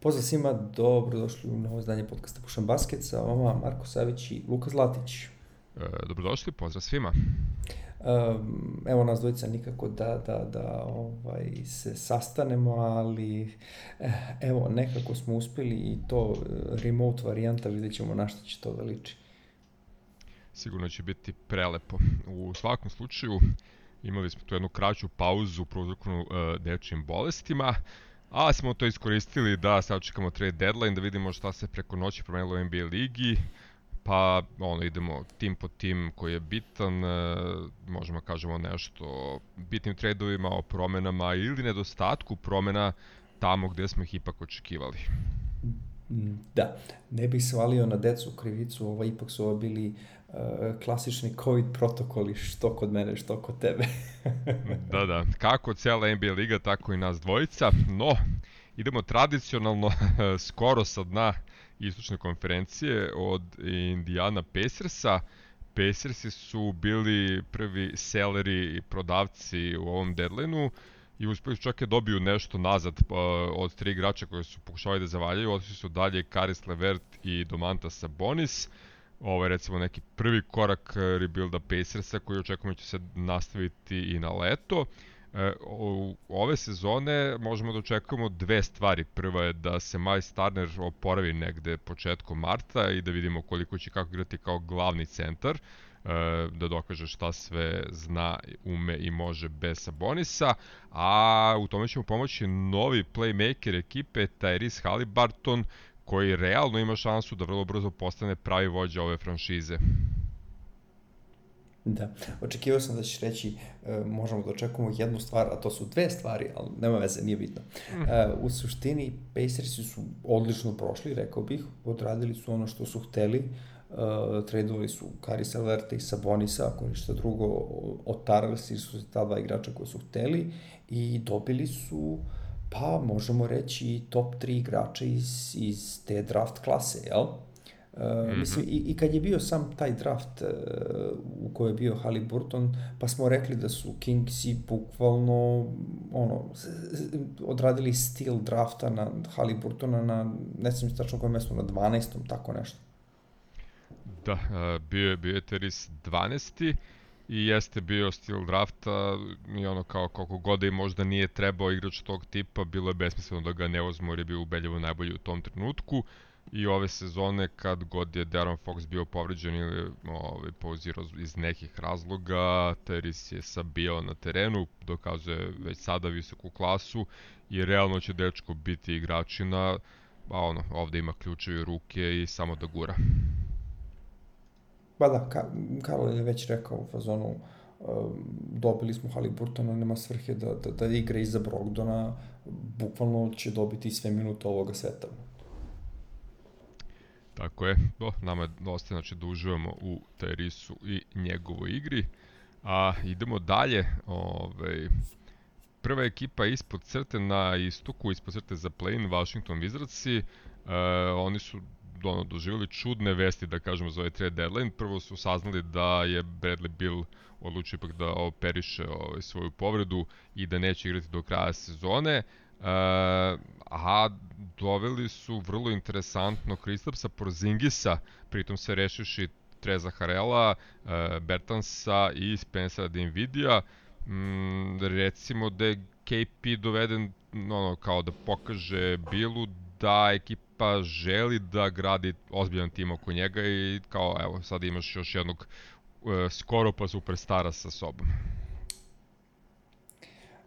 Pozdrav svima, dobrodošli u novo izdanje podcasta Pušan Basket sa vama Marko Savić i Luka Zlatić. E, dobrodošli, pozdrav svima. Um, evo nas dvojica nikako da, da, da ovaj, se sastanemo, ali eh, evo nekako smo uspeli i to eh, remote varijanta, vidjet ćemo na što će to da liči. Sigurno će biti prelepo. U svakom slučaju imali smo tu jednu kraću pauzu prouzroknu uh, dečjim bolestima. A smo to iskoristili da sad čekamo trade deadline, da vidimo šta se preko noći promenilo u NBA ligi, pa ono, idemo tim po tim koji je bitan, e, možemo kažemo nešto o bitnim tradeovima, o promenama ili nedostatku promena tamo gde smo ih ipak očekivali. Da, ne bih svalio na decu krivicu, ovo ipak su ovo bili uh, klasični COVID protokoli, što kod mene, što kod tebe. da, da, kako cijela NBA liga, tako i nas dvojica, no, idemo tradicionalno skoro sa dna istočne konferencije od Indiana Pacersa. Pacersi su bili prvi seleri i prodavci u ovom deadlineu i uspeli su čak i da dobiju nešto nazad uh, od tri igrača koji su pokušavali da zavaljaju, otišli su dalje Karis Levert i Domantas Sabonis. Ovo je recimo neki prvi korak uh, rebuilda Pacersa koji očekujemo da će se nastaviti i na leto. E, u ove sezone možemo da očekujemo dve stvari. Prva je da se Miles Turner oporavi negde početkom marta i da vidimo koliko će kako igrati kao glavni centar e, da dokaže šta sve zna, ume i može bez Sabonisa, a u tome ćemo pomoći novi playmaker ekipe Tyrese Halliburton koji realno ima šansu da vrlo brzo postane pravi vođa ove franšize. Da, očekivao sam da ćeš reći e, možemo da očekujemo jednu stvar, a to su dve stvari, ali nema veze, nije bitno. Mhm. E, u suštini, Pacersi su odlično prošli, rekao bih, odradili su ono što su hteli, e, tradovali su Karis Alerta i Sabonisa, ako ništa drugo, otarali su se ta dva igrača koje su hteli i dobili su pa možemo reći top 3 igrača iz, iz te draft klase, jel? Uh, mm -hmm. Mislim, i, i kad je bio sam taj draft uh, u kojoj je bio Halliburton, pa smo rekli da su Kingsi bukvalno ono, odradili stil drafta na Halliburtona na, ne znam tačno koje mesto, na 12. tako nešto. Da, uh, bio je, bio je Teris 12 i jeste bio stil drafta i ono kao koliko god i možda nije trebao igrač tog tipa, bilo je besmisleno da ga ne uzmu jer je bio ubedljivo najbolji u tom trenutku i ove sezone kad god je Darren Fox bio povređen ili ovaj, pauzirao iz nekih razloga, Teris je sabijao na terenu, dokazuje već sada visoku klasu i realno će dečko biti igračina, a ono, ovde ima ključevi ruke i samo da gura. Ba da, Ka Karol je već rekao u fazonu, um, dobili smo Haliburtona, nema svrhe da, da, da igra iza Brogdona, bukvalno će dobiti sve minute ovoga seta. Tako je, do, nama je dosta znači, da uživamo u Terisu i njegovoj igri. A idemo dalje, ovaj, prva ekipa ispod crte na istoku, ispod crte za play Washington Wizardsi, e, oni su ono, doživjeli čudne vesti, da kažemo, za ovaj trade deadline. Prvo su saznali da je Bradley Bill odlučio ipak da operiše ovaj, svoju povredu i da neće igrati do kraja sezone. Uh, a doveli su vrlo interesantno Kristapsa Porzingisa, pritom se rešiši Treza Harela, uh, Bertansa i Spencera Dinvidija. Mm, recimo da je KP doveden ono, kao da pokaže Bilu da ekipa želi da gradi ozbiljan tim oko njega i kao evo sad imaš još jednog uh, skoro pa superstara sa sobom.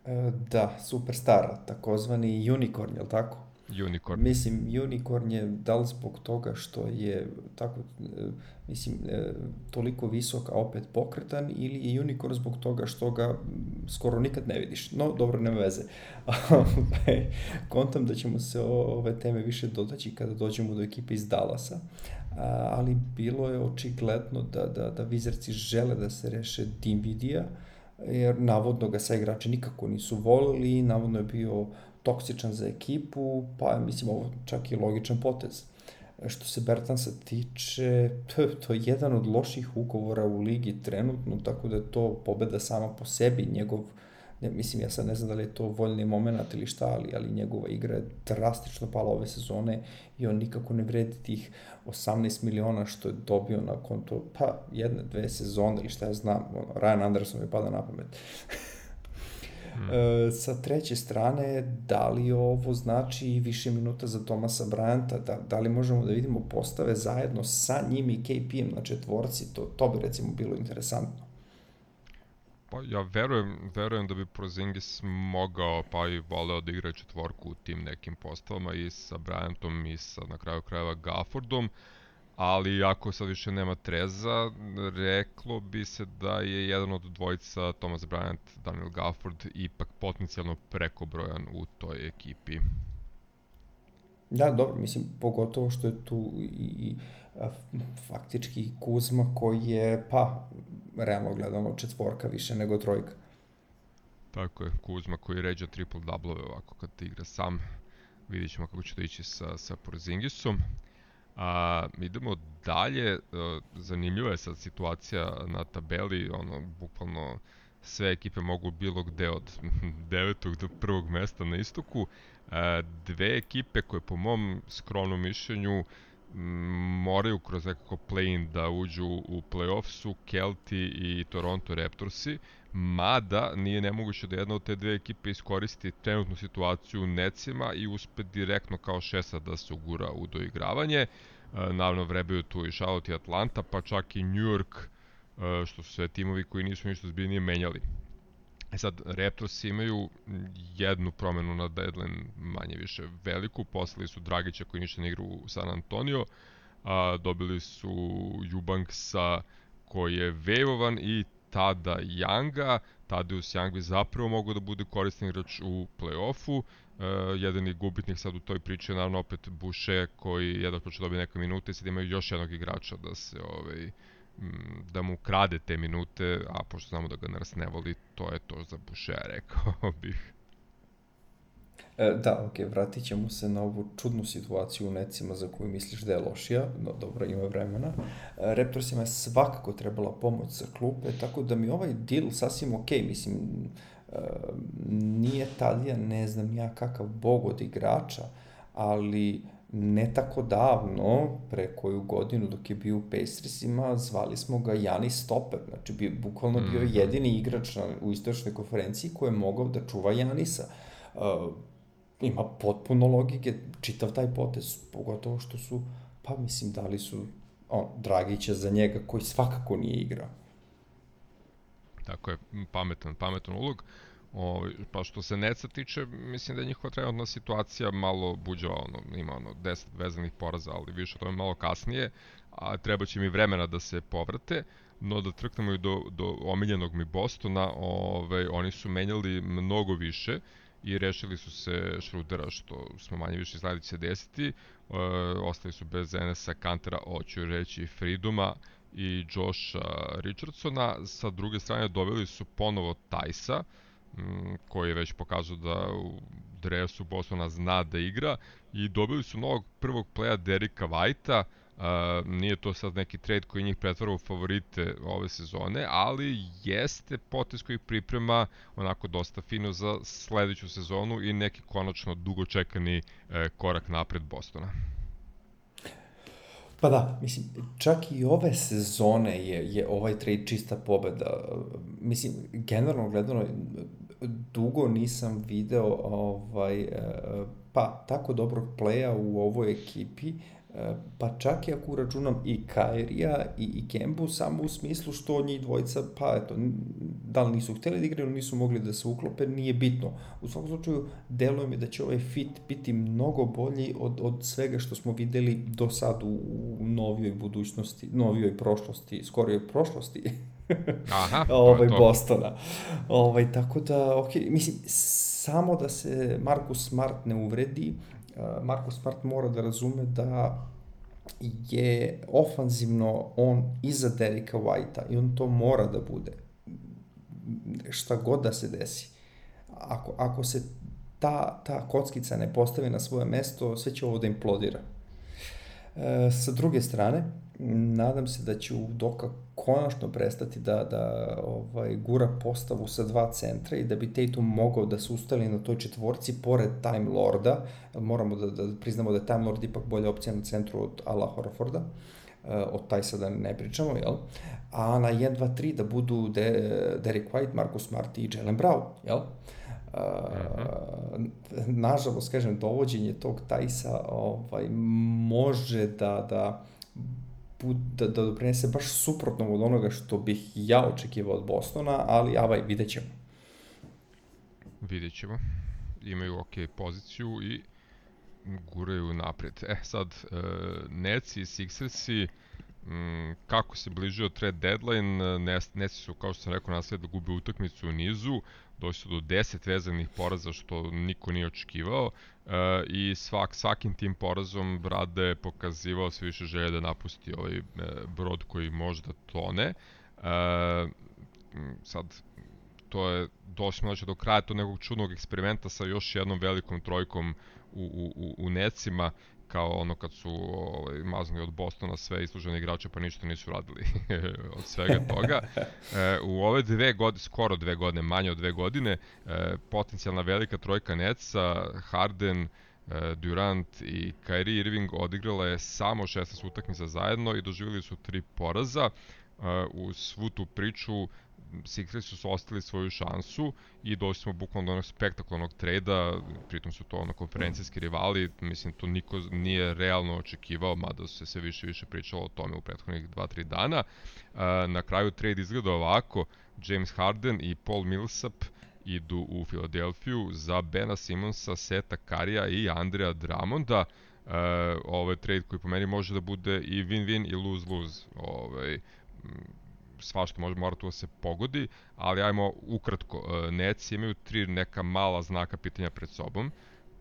E, da, superstar, takozvani unicorn, je li tako? Unicorn. Mislim, unicorn je da li zbog toga što je tako, e, mislim, e, toliko visok, a opet pokretan, ili je unicorn zbog toga što ga skoro nikad ne vidiš. No, dobro, nema veze. Ovaj, kontam da ćemo se ove teme više dodaći kada dođemo do ekipe iz Dallasa, ali bilo je očigledno da, da, da Vizerci žele da se reše Dimvidija, jer navodno ga sa igrači nikako nisu volili, navodno je bio toksičan za ekipu, pa mislim ovo čak i logičan potez. Što se Bertansa tiče, to je, to je jedan od loših ugovora u ligi trenutno, tako da je to pobeda sama po sebi, njegov ne, mislim, ja sad ne znam da li je to voljni moment ili šta, ali, ali njegova igra je drastično pala ove sezone i on nikako ne vredi tih 18 miliona što je dobio na konto, pa, jedne, dve sezone ili šta ja znam, Ryan Anderson mi pada na pamet. E, sa treće strane, da li ovo znači više minuta za Tomasa Bryanta, da, da li možemo da vidimo postave zajedno sa njim i KP-em na četvorci, to, to bi recimo bilo interesantno. Pa ja verujem, verujem da bi Prozingis mogao pa i voleo da igra četvorku u tim nekim postavama i sa Bryantom i sa na kraju krajeva Gaffordom ali ako sad više nema Treza, reklo bi se da je jedan od dvojica Thomas Bryant, Daniel Gafford ipak potencijalno prekobrojan u toj ekipi. Da, dobro, mislim, pogotovo što je tu i, i a, faktički Kuzma koji je, pa, realno gledano četvorka više nego trojka. Tako je, Kuzma koji ređa triple double ovako kad igra sam. Vidjet ćemo kako će to ići sa, sa Porzingisom. A, idemo dalje, zanimljiva je sad situacija na tabeli, ono, bukvalno sve ekipe mogu bilo gde od devetog do prvog mesta na istoku. A, dve ekipe koje po mom skromnom mišljenju moraju kroz nekako play-in da uđu u play-off su Kelti i Toronto Raptorsi, mada nije nemoguće da jedna od te dve ekipe iskoristi trenutnu situaciju u Necima i uspe direktno kao šesa da se ugura u doigravanje. E, naravno vrebeju tu i Charlotte i Atlanta, pa čak i New York, e, što su sve timovi koji nisu ništa zbiljnije menjali. E sad, Raptors imaju jednu promenu na deadline manje više veliku, poslali su Dragića koji ništa ne igra u San Antonio, a, dobili su Jubanksa koji je vevovan i tada Younga, Tadeusz Young bi zapravo mogao da bude korisni igrač u play-offu, e, jedan je gubitnik sad u toj priči naravno opet Buše koji jedno će dobiti neke minute i sad imaju još jednog igrača da se ovaj, da mu krade te minute, a pošto znamo da ga Nars ne voli, to je to za Bušea, rekao bih. E, da, ok, vratit ćemo se na ovu čudnu situaciju u necima za koju misliš da je lošija, no dobro, ima vremena. E, Raptorsima je svakako trebala pomoć sa klupe, tako da mi ovaj deal sasvim ok, mislim, e, nije Talija, ne znam ja kakav bog od igrača, ali ne tako davno, pre koju godinu dok je bio u Pacersima, zvali smo ga Janis Stoper, znači bi, bukvalno bio mhm. jedini igrač na, u istočnoj konferenciji koji je mogao da čuva Janisa. Uh, ima potpuno logike, čitav taj potez, pogotovo što su, pa mislim, dali su on, Dragića za njega koji svakako nije igrao. Tako je, pametan, pametan ulog. O, pa što se Neca tiče, mislim da je njihova trenutna situacija malo buđava, ono, ima ono 10 vezanih poraza, ali više to je malo kasnije, a treba će mi vremena da se povrate, no da trknemo i do, do omiljenog mi Bostona, ove, ovaj, oni su menjali mnogo više i rešili su se Šrudera, što smo manje više izgledali se desiti, e, ostali su bez Enesa, Kantera, hoću reći Friduma i Josha Richardsona, sa druge strane dobili su ponovo Tajsa, koji je već pokazao da u dresu Bostona zna da igra. I dobili su novog prvog pleja Derika Vajta, Uh, nije to sad neki trade koji njih pretvara u favorite ove sezone, ali jeste potez koji priprema onako dosta fino za sledeću sezonu i neki konačno dugo čekani uh, korak napred Bostona. Pa da, mislim, čak i ove sezone je, je ovaj trade čista pobeda. Mislim, generalno gledano, dugo nisam video ovaj, e, pa tako dobrog pleja u ovoj ekipi, e, pa čak i ako uračunam i Kairija i, i Kembu, samo u smislu što njih dvojica, pa eto, da li nisu hteli da igraju, nisu mogli da se uklope, nije bitno. U svakom slučaju, deluje mi da će ovaj fit biti mnogo bolji od, od svega što smo videli do sad u, u novijoj budućnosti, novijoj prošlosti, skorijoj prošlosti Aha, ovaj, to. Bostona. Ovaj, tako da, ok, mislim, samo da se Markus Smart ne uvredi, uh, Markus Smart mora da razume da je ofanzivno on iza Derika Whitea i on to mora da bude. Šta god da se desi. Ako, ako se ta, ta kockica ne postavi na svoje mesto, sve će ovo da implodira. E, sa druge strane, nadam se da će Doka konačno prestati da, da ovaj, gura postavu sa dva centra i da bi Tatum mogao da se ustali na toj četvorci pored Time Lorda. Moramo da, da priznamo da je Time Lord ipak bolja opcija na centru od Ala Horaforda. Uh, od taj sada ne pričamo, jel? A na 1, 2, 3 da budu De, Derek White, Marcus Smart i Jalen Brown, jel? Uh, uh, nažalost, kažem, dovođenje tog Tajsa ovaj, može da, da da, da doprinese baš suprotno od onoga što bih ja očekivao od Bostona, ali avaj, vidjet ćemo. Vidjet ćemo. Imaju ok poziciju i guraju napred. E sad, uh, Neci i Sixersi, mm, kako se bližio trade deadline, Neci su, kao što sam rekao, nasled da gube utakmicu u nizu, došli do 10 vezanih poraza što niko nije očekivao uh, i svak, svakim tim porazom Brade je pokazivao sve više želje da napusti ovaj uh, brod koji može da tone. Uh, sad, to je došlo znači, do kraja tog nekog čudnog eksperimenta sa još jednom velikom trojkom u, u, u necima kao ono kad su ovaj, maznuli od Bostona sve islužene igrače pa ništa nisu radili od svega toga. E, u ove dve godine, skoro dve godine, manje od dve godine, e, potencijalna velika trojka Netsa, Harden, e, Durant i Kyrie Irving odigrala je samo 16 utakmica zajedno i doživjeli su tri poraza. Uh, u svu tu priču Sixersi su ostali svoju šansu i došli smo bukvalno do onog spektakularnog trejda, pritom su to ono konferencijski rivali, mislim to niko nije realno očekivao, mada se sve više i više pričalo o tome u prethodnih 2-3 dana. Na kraju trade izgleda ovako, James Harden i Paul Millsap idu u Filadelfiju za Bena Simonsa, Seta Karija i Andrea Dramonda. Uh, ovaj trade koji po meni može da bude i win-win i lose-lose. Ovaj, svašta može mora tu da se pogodi, ali ajmo ukratko. E, Neci imaju tri neka mala znaka pitanja pred sobom.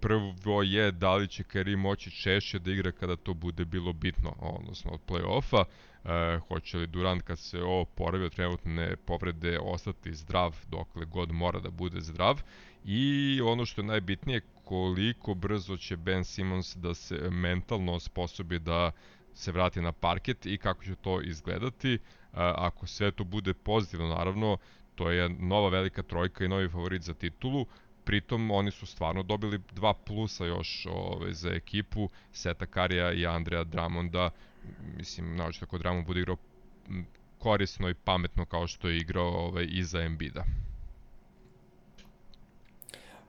Prvo je da li će Kerry moći češće da igra kada to bude bilo bitno, odnosno od play-offa. E, hoće li Durant kad se ovo poravi od trenutne povrede ostati zdrav dokle god mora da bude zdrav. I ono što je najbitnije, koliko brzo će Ben Simmons da se mentalno sposobi da se vrati na parket i kako će to izgledati ako sve to bude pozitivno, naravno, to je nova velika trojka i novi favorit za titulu, pritom oni su stvarno dobili dva plusa još ove, za ekipu, Seta Karija i Andreja Dramonda, mislim, naočno tako Dramond bude igrao korisno i pametno kao što je igrao ove, i za Embida.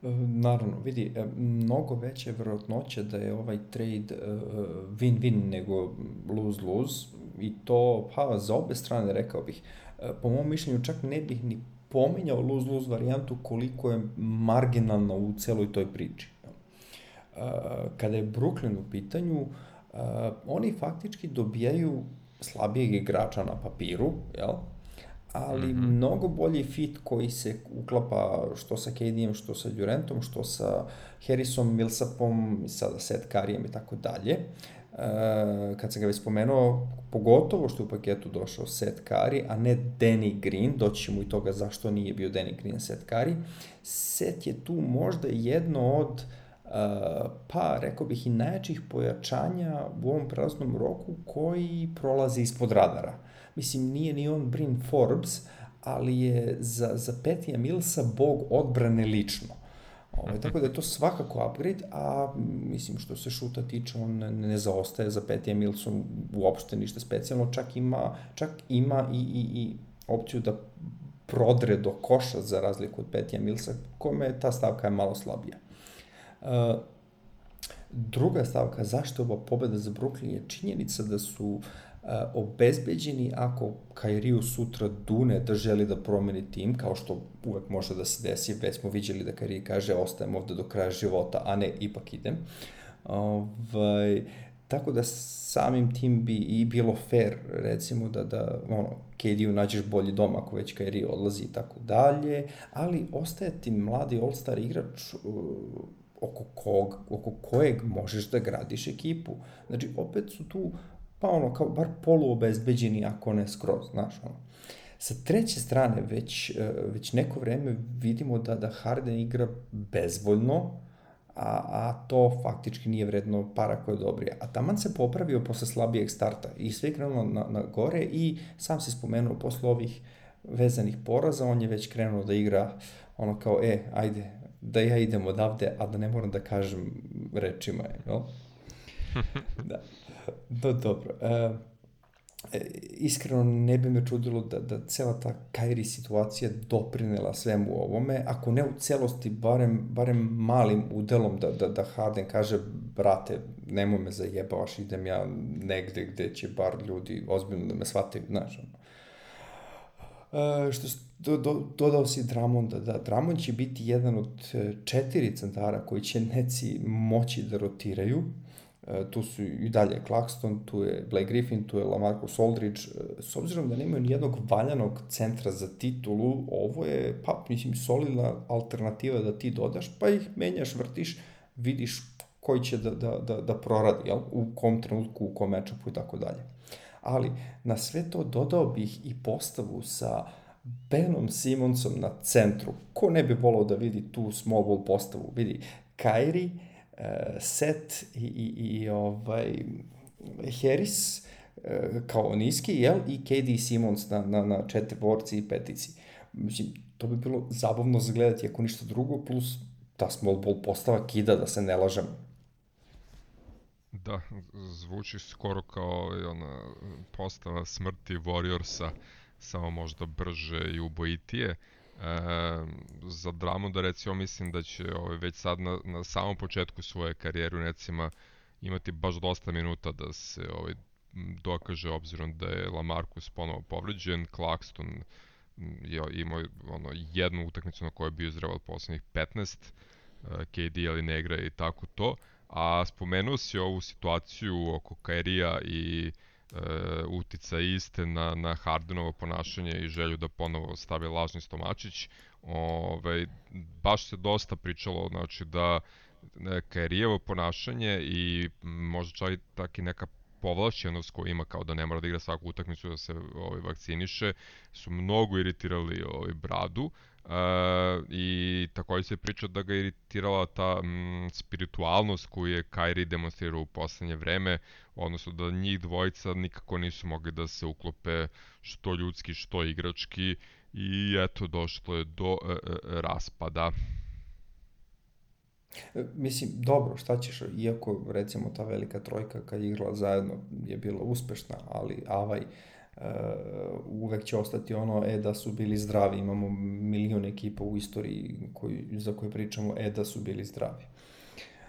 E, naravno, vidi, e, mnogo veće verovatnoće da je ovaj trade e, win-win nego lose-lose i to, pa, za obe strane, rekao bih. Po mom mišljenju čak ne bih ni pominjao lose-lose varijantu koliko je marginalna u celoj toj priči. Kada je Brooklyn u pitanju, oni faktički dobijaju slabijeg igrača na papiru, jel? Ali mm -hmm. mnogo bolji fit koji se uklapa što sa KD-em, što sa Durantom, što sa Harrisom, Millsapom, sada Seth Karijem i tako dalje. Uh, kad sam ga već spomenuo, pogotovo što je u paketu došao Seth Curry, a ne Danny Green, doći ćemo i toga zašto nije bio Danny Green Seth Curry. Seth je tu možda jedno od uh, pa rekao bih i najjačih pojačanja u ovom prelaznom roku koji prolazi ispod radara. Mislim, nije ni on Brin Forbes, ali je za, za Petija Milsa bog odbrane lično. Ove, ovaj, tako da je to svakako upgrade, a mislim što se šuta tiče, on ne zaostaje za Petija Milsom uopšte ništa specijalno, čak ima, čak ima i, i, i opciju da prodre do koša za razliku od Petija Milsa, kome ta stavka je malo slabija. Uh, druga stavka, zašto je ova pobeda za Brooklyn je činjenica da su uh, obezbeđeni ako Kairiju sutra dune da želi da promeni tim, kao što uvek može da se desi, već smo viđali da Kairi kaže ostajem ovde do kraja života, a ne ipak idem. Ovaj, tako da samim tim bi i bilo fair, recimo, da, da ono, KD-u nađeš bolji dom ako već Kairi odlazi i tako dalje, ali ostaje ti mladi all-star igrač uh, oko, kog, oko kojeg možeš da gradiš ekipu. Znači, opet su tu pa ono, kao bar poluobezbeđeni, ako ne skroz, znaš, ono. Sa treće strane, već, e, već neko vreme vidimo da, da Harden igra bezvoljno, a, a to faktički nije vredno para koje dobrije. A taman se popravio posle slabijeg starta i sve krenulo na, na gore i sam se spomenuo posle ovih vezanih poraza, on je već krenuo da igra ono kao, e, ajde, da ja idem odavde, a da ne moram da kažem rečima, jel? da. No, dobro. E, e, iskreno ne bi me čudilo da, da cela ta Kairi situacija doprinela svemu ovome, ako ne u celosti, barem, barem malim udelom da, da, da Harden kaže, brate, nemoj me zajebavaš, idem ja negde gde će bar ljudi ozbiljno da me shvataju, znaš, ono. Uh, što do, do, dodao si Dramonda, da Dramond će biti jedan od e, četiri centara koji će neci moći da rotiraju. Uh, tu su i dalje Claxton, tu je Blake Griffin, tu je Lamarcus Aldridge. E, s obzirom da nemaju nijednog valjanog centra za titulu, ovo je, pa, mislim, solidna alternativa da ti dodaš, pa ih menjaš, vrtiš, vidiš koji će da, da, da, da proradi, jel? u kom trenutku, u kom matchupu i tako dalje. Ali na sve to dodao bih i postavu sa Benom Simonsom na centru. Ko ne bi volao da vidi tu small ball postavu? Vidi, uh, Set i, i, i ovaj, Harris uh, kao niski, jel? I KD Simons na, na, na četiri borci i petici. Mislim, to bi bilo zabavno zagledati ako ništa drugo, plus ta small ball postava kida, da se ne lažem. Da, zvuči skoro kao ona postava smrti Warriorsa, samo možda brže i ubojitije. E, za dramu da recimo mislim da će ovaj, već sad na, na samom početku svoje karijere recimo imati baš dosta minuta da se ovaj, dokaže obzirom da je Lamarcus ponovo povređen, Claxton je imao ono, jednu utakmicu na kojoj je bio izreval poslednjih 15, KD ali ne igra i tako to, a spomenuo si ovu situaciju oko Kairija i e, utica iste na, na Hardenovo ponašanje i želju da ponovo stavi lažni stomačić. Ove, ovaj, baš se dosta pričalo znači da Kairijevo ponašanje i možda čak i tak i neka povlašćenost koju ima kao da ne mora da igra svaku utakmicu da se ovaj, vakciniše su mnogo iritirali ovaj, Bradu Uh, I takođe se priča da ga iritirala ta mm, spiritualnost koju je Kairi demonstrirao u poslednje vreme, odnosno da njih dvojica nikako nisu mogli da se uklope što ljudski, što igrački i eto došlo je do e, e, raspada. E, mislim, dobro, šta ćeš, iako recimo ta velika trojka kad je igrala zajedno je bila uspešna, ali Avaj uh, Uh, uvek će ostati ono, e, da su bili zdravi. Imamo milion ekipa u istoriji koji, za koje pričamo, e, da su bili zdravi.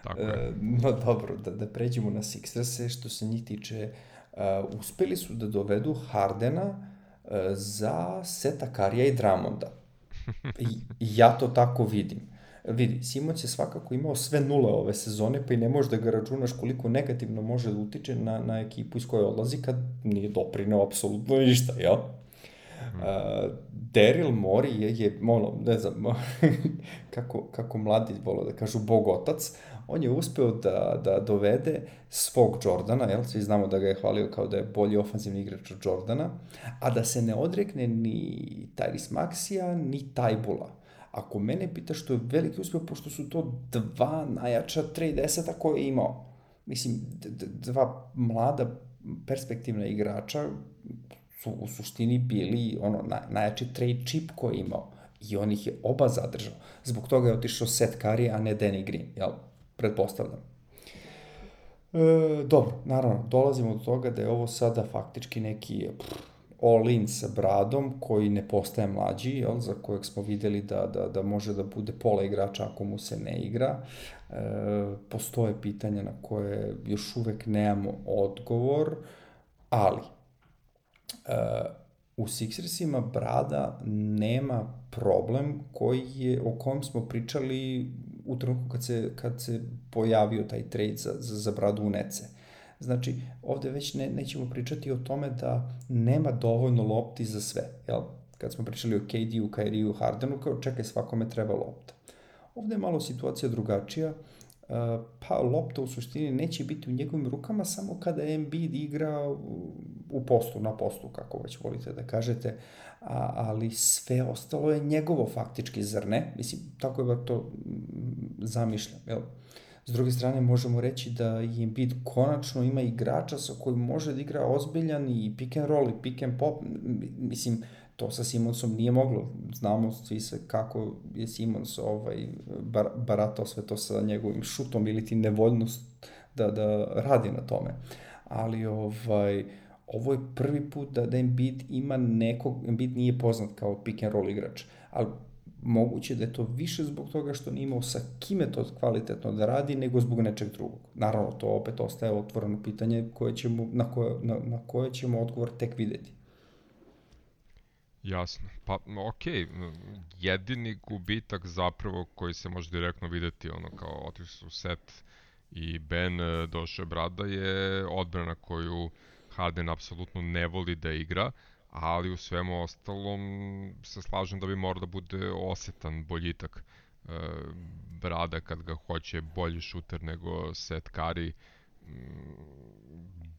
Tako je. Uh, no dobro, da, da pređemo na Sixers-e, što se njih tiče, uh, uspeli su da dovedu Hardena uh, za Seta Karija i Dramonda. I ja to tako vidim. Vidi, Simons je svakako imao sve nule ove sezone, pa i ne možeš da ga računaš koliko negativno može da utiče na, na ekipu iz koje odlazi kad nije doprinao apsolutno ništa, jel? Uh, Daryl Mori je, je ono, ne znam, kako, kako mladi volo da kažu bogotac, on je uspeo da, da dovede svog Jordana, jel? Svi znamo da ga je hvalio kao da je bolji ofanzivni igrač od Jordana, a da se ne odrekne ni Tyrese Maxija, ni Tajbula Ako mene pitaš, što je veliki uspeh, pošto su to dva najjača trade deseta koje je imao. Mislim, dva mlada perspektivna igrača su u suštini bili ono, na, najjači trade chip koji je imao. I on ih je oba zadržao. Zbog toga je otišao Seth Curry, a ne Danny Green, jel? Pretpostavljam. E, dobro, naravno, dolazimo do toga da je ovo sada faktički neki pff, all-in sa Bradom, koji ne postaje mlađi, jel, za kojeg smo videli da, da, da može da bude pola igrača ako mu se ne igra. E, postoje pitanja na koje još uvek nemamo odgovor, ali e, u Sixersima Brada nema problem koji je, o kom smo pričali u trenutku kad se, kad se pojavio taj trade za, za, za Bradu u Nece. Znači, ovde već ne, nećemo pričati o tome da nema dovoljno lopti za sve, jel? Kad smo pričali o KD-u, Kyrie-u, Hardenu, kao čekaj, svakome treba lopta. Ovde je malo situacija drugačija. Uh, pa lopta u suštini neće biti u njegovim rukama samo kada Embiid igra u postu, na postu, kako već volite da kažete, a, ali sve ostalo je njegovo faktički, zar ne? Mislim, tako je bar to zamišljam, jel? S druge strane, možemo reći da i Embiid konačno ima igrača sa kojim može da igra ozbiljan i pick and roll i pick and pop. Mislim, to sa Simonsom nije moglo. Znamo svi se kako je Simons ovaj, bar, baratao sve to sa njegovim šutom ili ti nevoljnost da, da radi na tome. Ali ovaj, ovo je prvi put da, da Embiid ima nekog, Embiid nije poznat kao pick and roll igrač, ali moguće da je to više zbog toga što nije imao sa kime to kvalitetno da radi, nego zbog nečeg drugog. Naravno, to opet ostaje otvoreno pitanje koje ćemo, na, koje, na, na koje ćemo odgovor tek videti. Jasno. Pa, ok, jedini gubitak zapravo koji se može direktno videti, ono kao otišli su set i Ben e, došao Brada je odbrana koju Harden apsolutno ne voli da igra, ali u svemu ostalom se slažem da bi mora da bude osetan boljitak e, Brada kad ga hoće bolji šuter nego Seth Curry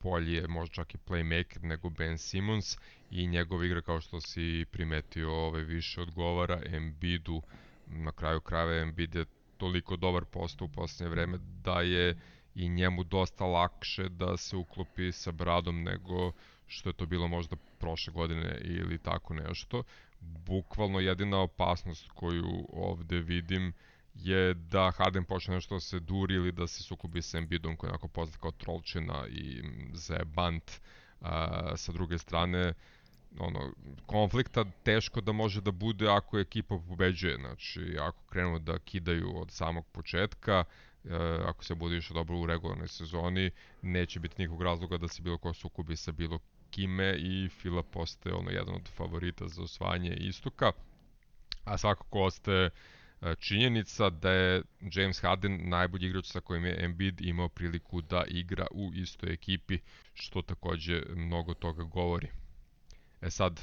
bolji je možda čak i playmaker nego Ben Simmons i njegov igra kao što si primetio ovaj, više odgovara Embiidu. Na kraju krajeva Embiid je toliko dobar postao u poslednje vreme da je i njemu dosta lakše da se uklopi sa Bradom nego što je to bilo možda prošle godine ili tako nešto. Bukvalno jedina opasnost koju ovde vidim je da Harden počne nešto da se duri ili da se sukobi sa Embiidom koji je onako poznat kao trolčina i zebant. A, sa druge strane, ono, konflikta teško da može da bude ako ekipa pobeđuje. Znači, ako krenemo da kidaju od samog početka, e, ako se bude išao dobro u regularnoj sezoni, neće biti nikog razloga da se bilo ko sukobi sa bilo kime i Fila postaje ono jedan od favorita za osvajanje istoka. A svakako ostaje e, činjenica da je James Harden najbolji igrač sa kojim je Embiid imao priliku da igra u istoj ekipi, što takođe mnogo toga govori. E sad,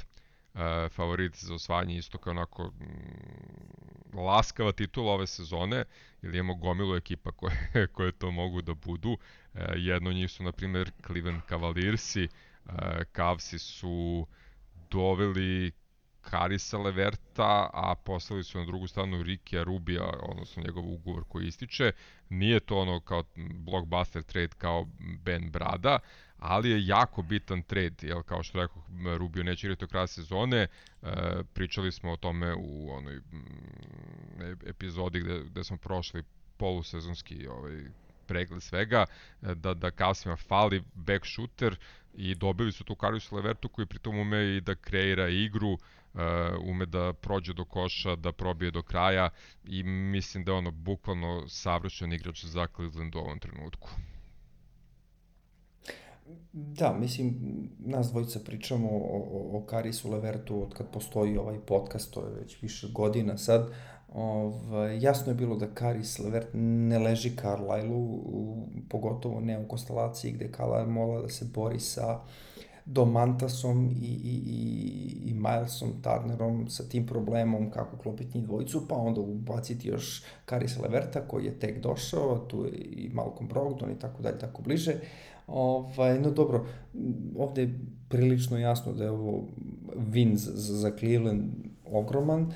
e, favorit za osvajanje istoka onako mm, laskava titula ove sezone, ili imamo gomilu ekipa koje, koje to mogu da budu. E, jedno od njih su, na primjer, Cleveland Cavaliersi, Cavsi su doveli Karisa Leverta, a poslali su na drugu stranu Rikija Rubija, odnosno njegov ugovor koji ističe. Nije to ono kao blockbuster trade kao Ben Brada, ali je jako bitan trade, jel, kao što rekao, Rubio neće igrati do kraja sezone, e, pričali smo o tome u onoj mm, epizodi gde, gde smo prošli polusezonski ovaj, pregled svega, e, da, da Kasima fali back shooter i dobili su tu Karius Levertu koji pritom ume i da kreira igru, uh, ume da prođe do koša, da probije do kraja i mislim da je ono bukvalno savršen igrač za Cleveland u ovom trenutku. Da, mislim, nas dvojica pričamo o, o, o Karisu Levertu od kad postoji ovaj podcast, to je već više godina sad. Ovaj, jasno je bilo da Karis Levert ne leži Carlisle-u, pogotovo ne u konstelaciji gde Carlisle mola da se bori sa Domantasom i, i, i, i Milesom Turnerom sa tim problemom kako klopiti njih dvojicu, pa onda ubaciti još Karis Leverta koji je tek došao, tu je i Malcolm Brogdon i tako dalje, tako bliže. Ovaj, no dobro, ovde je prilično jasno da je ovo win za, za Cleveland ogroman. Uh,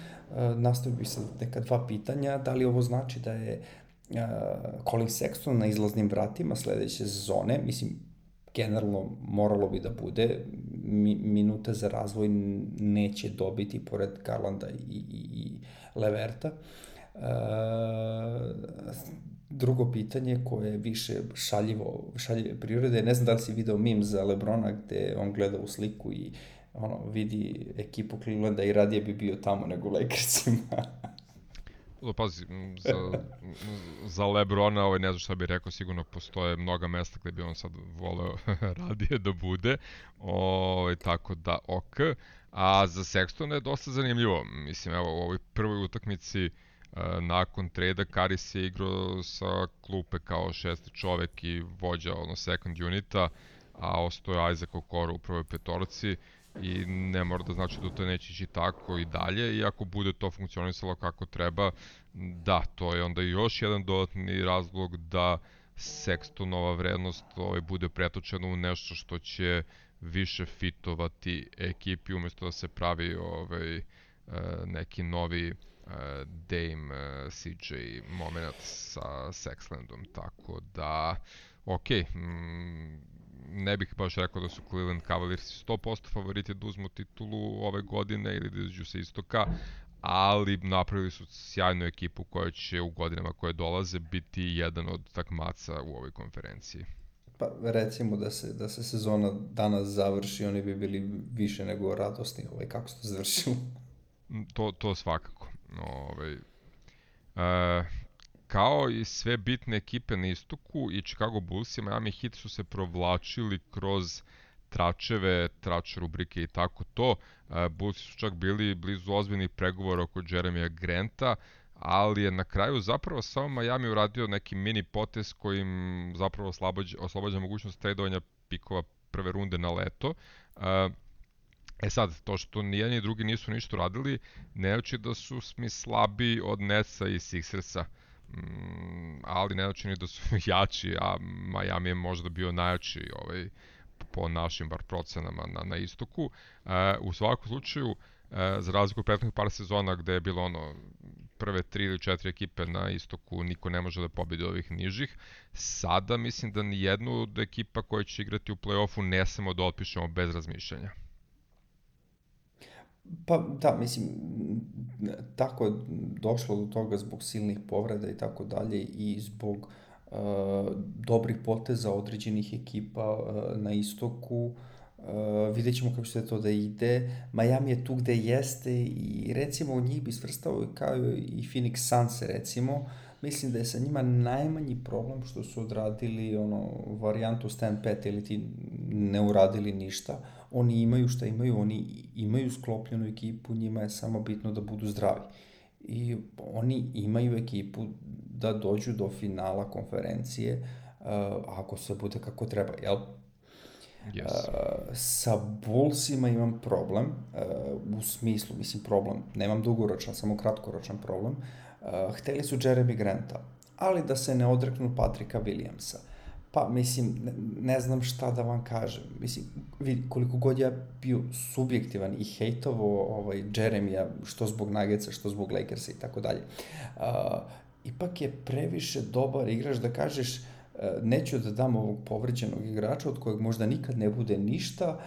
nastavio bi se neka dva pitanja. Da li ovo znači da je uh, Colin Sexton na izlaznim vratima sledeće sezone? Mislim, generalno moralo bi da bude. Mi, minute za razvoj neće dobiti pored Garlanda i, i, i Leverta. Uh, drugo pitanje koje je više šaljivo, šaljive prirode, ne znam da li si video mim za Lebrona gde on gleda u sliku i ono, vidi ekipu Clevelanda i radije bi bio tamo nego Lakersima. pazi, za, za Lebrona, ovaj, ne znam šta bih rekao, sigurno postoje mnoga mesta gde bi on sad voleo radije da bude, ovaj, tako da ok. A za Sextona je dosta zanimljivo. Mislim, evo, u ovoj prvoj utakmici uh, nakon treda Karis je igrao sa klupe kao šesti čovek i vođa ono second unita, a ostao je Isaac Okoro u prvoj petorci i ne mora da znači da to neće ići tako i dalje i ako bude to funkcionisalo kako treba, da, to je onda još jedan dodatni razlog da Sextonova vrednost ovaj, bude pretočena u nešto što će više fitovati ekipi umesto da se pravi ovaj, neki novi Dame CJ moment sa Sexlandom, tako da ok, mm, ne bih baš rekao da su Cleveland Cavaliers 100% favoriti da uzmu titulu ove godine ili da izađu sa istoka, ali napravili su sjajnu ekipu koja će u godinama koje dolaze biti jedan od takmaca u ovoj konferenciji. Pa recimo da se, da se sezona danas završi, oni bi bili više nego radosni, ovaj, kako se to završilo. To, to svakako. Ovaj, e, kao i sve bitne ekipe na istoku i Chicago Bulls i Miami Heat su se provlačili kroz tračeve, trač rubrike i tako to. E, Bulls su čak bili blizu ozbiljnih pregovora oko Jeremija Granta, ali je na kraju zapravo samo Miami uradio neki mini potez kojim zapravo oslobađa, oslobađa mogućnost tradovanja pikova prve runde na leto. E, E sad, to što nijedni drugi nisu ništa radili, ne da su mi slabi od Netsa i Sixersa. Uh, ali ne znači ni da su jači, a Miami je možda bio najjači ovaj, po našim bar procenama na, na istoku. E, u svakom slučaju, e, za razliku od prethodnih par sezona gde je bilo ono prve tri ili četiri ekipe na istoku niko ne može da pobedi ovih nižih. Sada mislim da ni jednu od ekipa koja će igrati u play-offu ne samo da otpišemo bez razmišljanja. Pa da, mislim, tako je došlo do toga zbog silnih povreda i tako dalje i zbog uh, dobrih poteza određenih ekipa uh, na istoku. Uh, vidjet ćemo kako će to da ide. Miami je tu gde jeste i recimo u njih bi svrstao kao i Phoenix Suns recimo. Mislim da je sa njima najmanji problem što su odradili ono varijantu stand pat ili ti ne uradili ništa oni imaju šta imaju, oni imaju sklopljenu ekipu, njima je samo bitno da budu zdravi. I oni imaju ekipu da dođu do finala konferencije uh, ako se bude kako treba, jel? Yes. Uh, sa Bullsima imam problem, uh, u smislu, mislim problem, nemam dugoročan, samo kratkoročan problem. Uh, hteli su Jeremy Granta, ali da se ne odreknu Patrika Williamsa. Uh, Pa, mislim, ne, ne znam šta da vam kažem. Mislim, vidi, koliko god ja bio subjektivan i hejtovo ovaj, Jeremija, što zbog Nuggetsa, što zbog Lakersa i tako dalje. Ipak je previše dobar igrač da kažeš neću da dam ovog povređenog igrača od kojeg možda nikad ne bude ništa,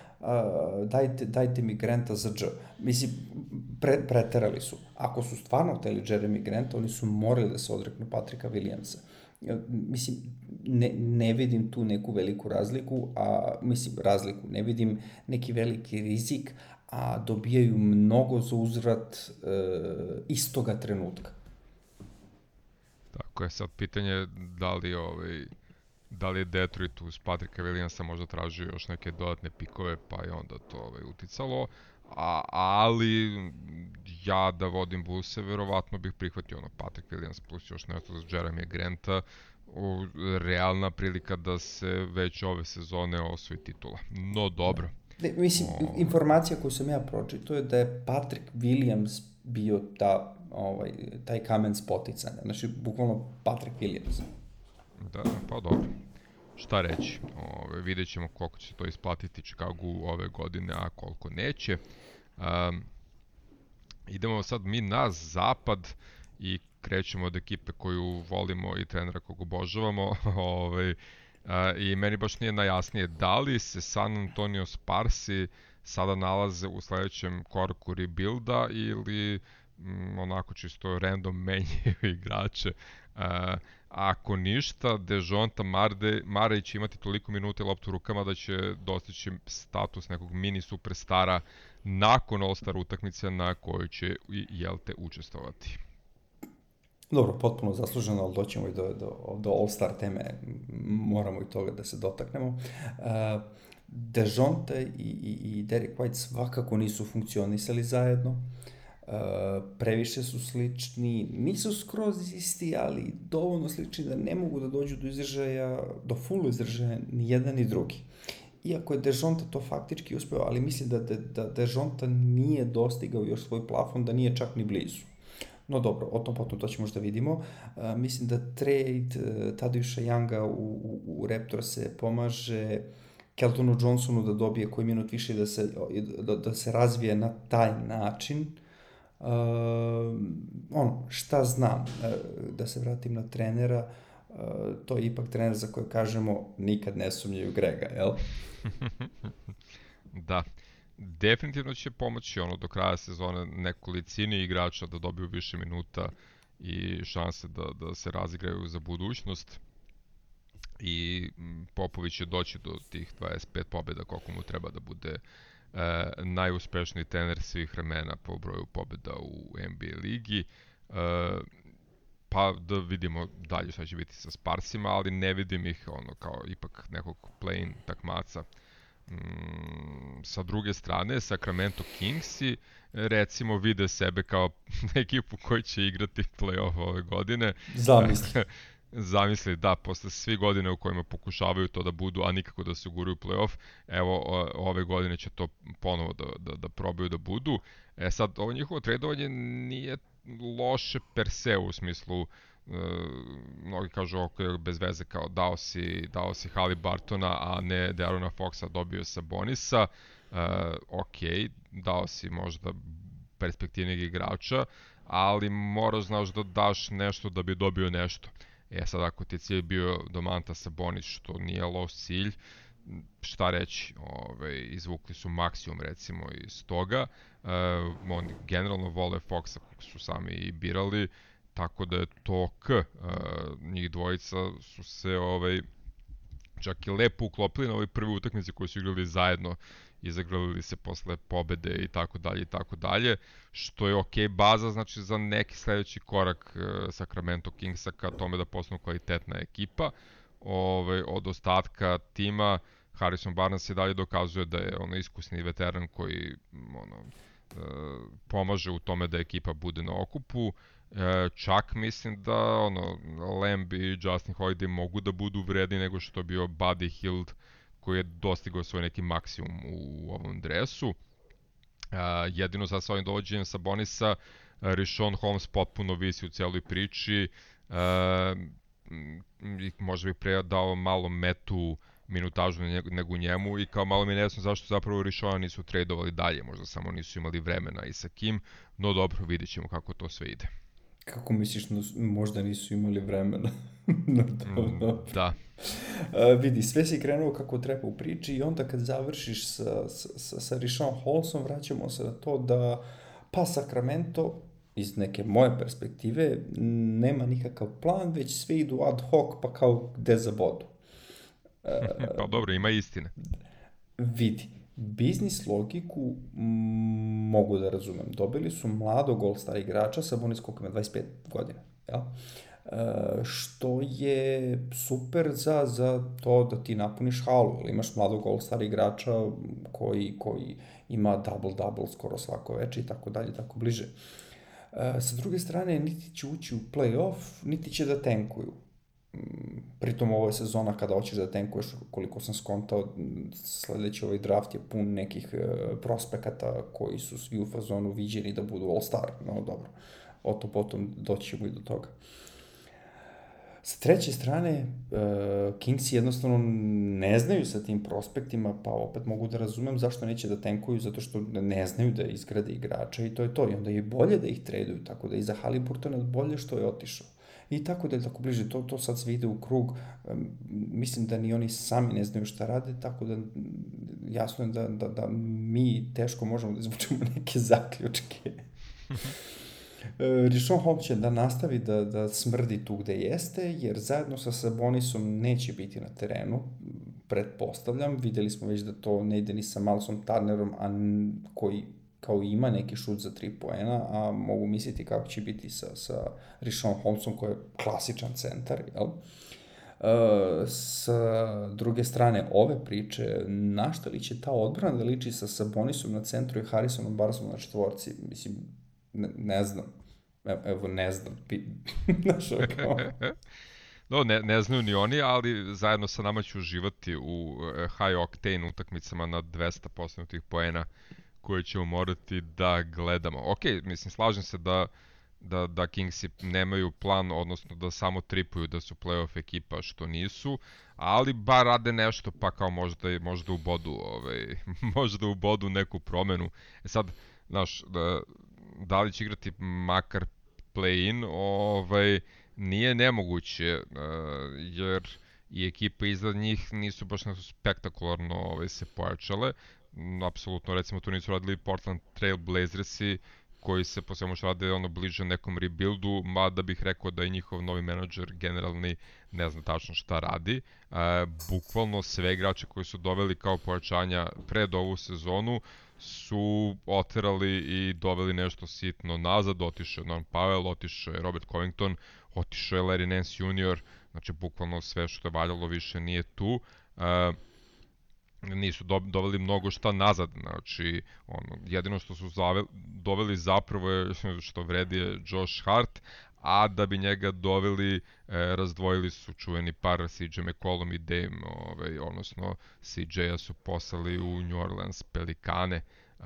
dajte, dajte mi Granta za dž. Mislim, pre, preterali su. Ako su stvarno hteli Jeremy Granta, oni su morali da se odreknu Patrika Williamsa. Mislim, ne, ne vidim tu neku veliku razliku, a mislim razliku, ne vidim neki veliki rizik, a dobijaju mnogo za uzvrat e, istoga trenutka. Tako je, sad pitanje da li ovaj, da li je Detroit uz Patrika Williamsa možda tražio još neke dodatne pikove, pa je onda to ovaj, uticalo, a, ali ja da vodim Bullse, verovatno bih prihvatio ono Patrick Williams plus još nešto za Jeremy Granta, o, realna prilika da se već ove sezone osvoji titula. No dobro. Ne, mislim, o... informacija koju sam ja pročitao je da je Patrick Williams bio ta, ovaj, taj kamen spoticanja. Znači, bukvalno Patrick Williams. Da, pa dobro. Šta reći? Ove, vidjet ćemo koliko će to isplatiti Chicago ove godine, a koliko neće. Um, idemo sad mi na zapad i krećemo od ekipe koju volimo i trenera kog obožavamo. ovaj, I meni baš nije najjasnije da li se San Antonio Sparsi sada nalaze u sledećem koraku rebuilda ili m, mm, onako čisto random menjaju igrače. A, ako ništa, Dejonta Marde, Mare će imati toliko minuta i loptu u rukama da će dostići status nekog mini superstara nakon All-Star utakmice na kojoj će i Jelte učestovati. Dobro, potpuno zasluženo, ali doćemo i do, do, do All-Star teme, moramo i toga da se dotaknemo. Uh, Dejonte i, i, i Derek White svakako nisu funkcionisali zajedno. Uh, previše su slični, nisu skroz isti, ali dovoljno slični da ne mogu da dođu do izražaja, do full izražaja ni jedan ni drugi. iako je Dejonta to faktički uspeo, ali mislim da, da, da Dejonta nije dostigao još svoj plafon, da nije čak ni blizu. No dobro, o tom potom to ćemo možda vidimo. Uh, mislim da trade uh, Tadeuša Younga u, u, u Raptor se pomaže Keltonu Johnsonu da dobije koji minut više da se, da, da se razvije na taj način. Uh, ono, šta znam, uh, da se vratim na trenera, uh, to je ipak trener za koje kažemo nikad ne sumnjaju Grega, jel? da definitivno će pomoći ono do kraja sezone nekolicini igrača da dobiju više minuta i šanse da, da se razigraju za budućnost i Popović će doći do tih 25 pobjeda koliko mu treba da bude e, najuspešniji trener svih vremena po broju pobjeda u NBA ligi. E, pa da vidimo dalje šta će biti sa Sparsima, ali ne vidim ih ono kao ipak nekog play-in takmaca Mm, sa druge strane, Sacramento Kingsi recimo vide sebe kao ekipu koji će igrati playoff ove godine. Zamisli. Zamisli, da, posle svi godine u kojima pokušavaju to da budu, a nikako da se uguraju playoff, evo ove godine će to ponovo da, da, da probaju da budu. E sad, ovo njihovo tradovanje nije loše per se u smislu uh, mnogi kažu ok, bez veze kao dao si, dao si Bartona, a ne Darona Foxa dobio sa Bonisa, uh, ok, dao si možda perspektivnih igrača, ali moraš znaš da daš nešto da bi dobio nešto. E sad ako ti cilj bio Domanta sa Bonis, što nije loš cilj, šta reći, ove, izvukli su maksimum recimo iz toga, uh, oni generalno vole Foxa, su sami i birali, Tako da je to K. Uh, njih dvojica su se ovaj, čak i lepo uklopili na ovoj prvi utakmici koju su igrali zajedno i zagrlili se posle pobede i tako dalje i tako dalje, što je ok baza znači za neki sledeći korak uh, Sacramento Kingsa ka tome da postanu kvalitetna ekipa. Ovaj, od ostatka tima Harrison Barnes je dalje dokazuje da je ono iskusni veteran koji ono, uh, pomaže u tome da ekipa bude na okupu. E, čak mislim da ono, Lamb i Justin Holiday mogu da budu vredni nego što je bio Buddy Hield koji je dostigao svoj neki maksimum u ovom dresu. E, jedino sad sa ovim dovođenjem sa Bonisa, Rishon Holmes potpuno visi u cijeloj priči. E, možda bih pre dao malo metu minutažu nego njemu i kao malo mi je nejasno zašto zapravo Rishona nisu tradovali dalje, možda samo nisu imali vremena i sa kim, no dobro, vidjet ćemo kako to sve ide. Kako misliš, možda nisu imali vremena? no, to, mm, da. A, vidi, sve si krenuo kako treba u priči i onda kad završiš sa, sa, sa Rishon Holmesom, vraćamo se na to da pa Sacramento iz neke moje perspektive nema nikakav plan, već sve idu ad hoc pa kao gde za bodu. pa dobro, ima istine. Vidi, biznis logiku mogu da razumem. Dobili su mladog all-star igrača sa bonus koliko ima 25 godina. Jel? E, što je super za, za to da ti napuniš halu, ili imaš mladog all-star igrača koji, koji ima double-double skoro svako veče i tako dalje, tako bliže. E, sa druge strane, niti će ući u play-off, niti će da tenkuju pritom ovo je sezona kada hoćeš da tenkuješ, koliko sam skontao, sledeći ovaj draft je pun nekih e, prospekata koji su svi u fazonu viđeni da budu all-star, no dobro, o to potom doćemo i do toga. Sa treće strane, uh, Kings jednostavno ne znaju sa tim prospektima, pa opet mogu da razumem zašto neće da tenkuju, zato što ne znaju da izgrade igrača i to je to. I onda je bolje da ih traduju, tako da i za Haliburtona bolje što je otišao i tako da je tako bliže, to, to sad sve ide u krug, mislim da ni oni sami ne znaju šta rade, tako da jasno je da, da, da mi teško možemo da izvučemo neke zaključke. Rishon Holmes će da nastavi da, da smrdi tu gde jeste, jer zajedno sa Sabonisom neće biti na terenu, pretpostavljam. Videli smo već da to ne ide ni sa Malsom Turnerom, a koji kao ima neki šut za 3 poena, a mogu misliti kako će biti sa, sa Rishon Holmesom koji je klasičan centar, jel? Uh, sa druge strane ove priče, na šta li će ta odbrana da liči sa Sabonisom na centru i Harrisonom Barsonom na četvorci? Mislim, ne, ne znam. Evo, ne znam. Znaš, kao... No, ne, ne znaju ni oni, ali zajedno sa nama će uživati u e, high octane utakmicama na 200 postignutim poena koje ćemo morati da gledamo. Ok, mislim, slažem se da da, da Kingsi nemaju plan, odnosno da samo tripuju da su playoff ekipa, što nisu, ali bar rade nešto, pa kao možda, možda u bodu, ovaj, možda u bodu neku promenu. E sad, znaš, da, da li će igrati makar play-in, ovaj, nije nemoguće, uh, jer i ekipe iza njih nisu baš nešto spektakularno ovaj, se pojačale. Apsolutno, recimo, tu nisu radili Portland Trail Blazersi, koji se po svemu što rade ono bliže nekom rebuildu, mada bih rekao da i njihov novi menadžer generalni ne zna tačno šta radi. E, bukvalno sve igrače koji su doveli kao pojačanja pred ovu sezonu su oterali i doveli nešto sitno nazad, otišao je Norm Powell, otišao je Robert Covington, otišao je Larry Nance Jr., znači bukvalno sve što je valjalo više nije tu. E, nisu do, doveli mnogo šta nazad, znači ono, jedino što su zave, doveli zapravo je što vredi je Josh Hart, a da bi njega doveli, e, razdvojili su čuveni par CJ McCollum i Dame, ovaj, odnosno CJ-a su poslali u New Orleans Pelikane. E,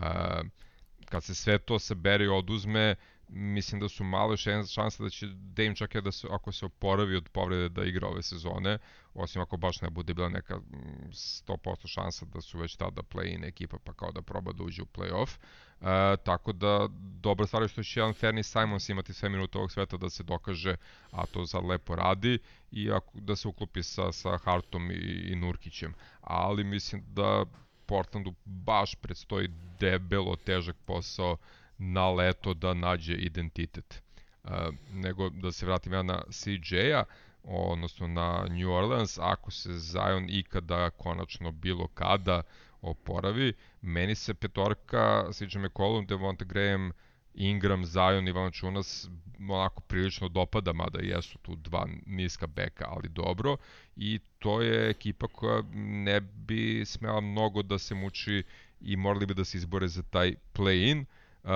kad se sve to sabere i oduzme, mislim da su malo šanse da će Dame čak da se, ako se oporavi od povrede da igra ove sezone, osim ako baš ne bude bila neka 100% šansa da su već tada play-in ekipa pa kao da proba da uđe u play-off. E, tako da dobra stvar je što će jedan Fernie Simons imati sve minute ovog sveta da se dokaže, a to sad lepo radi, i ako, da se uklopi sa, sa Hartom i, i Nurkićem. Ali mislim da Portlandu baš predstoji debelo težak posao na leto da nađe identitet. Uh, nego da se vratim ja na CJ-a, odnosno na New Orleans, ako se Zion ikada konačno bilo kada oporavi, meni se petorka CJ McCollum, Devonta Graham, Ingram, Zion i Valanciunas onako prilično dopada, mada jesu tu dva niska beka, ali dobro. I to je ekipa koja ne bi smela mnogo da se muči i morali bi da se izbore za taj play-in. Uh, Uh,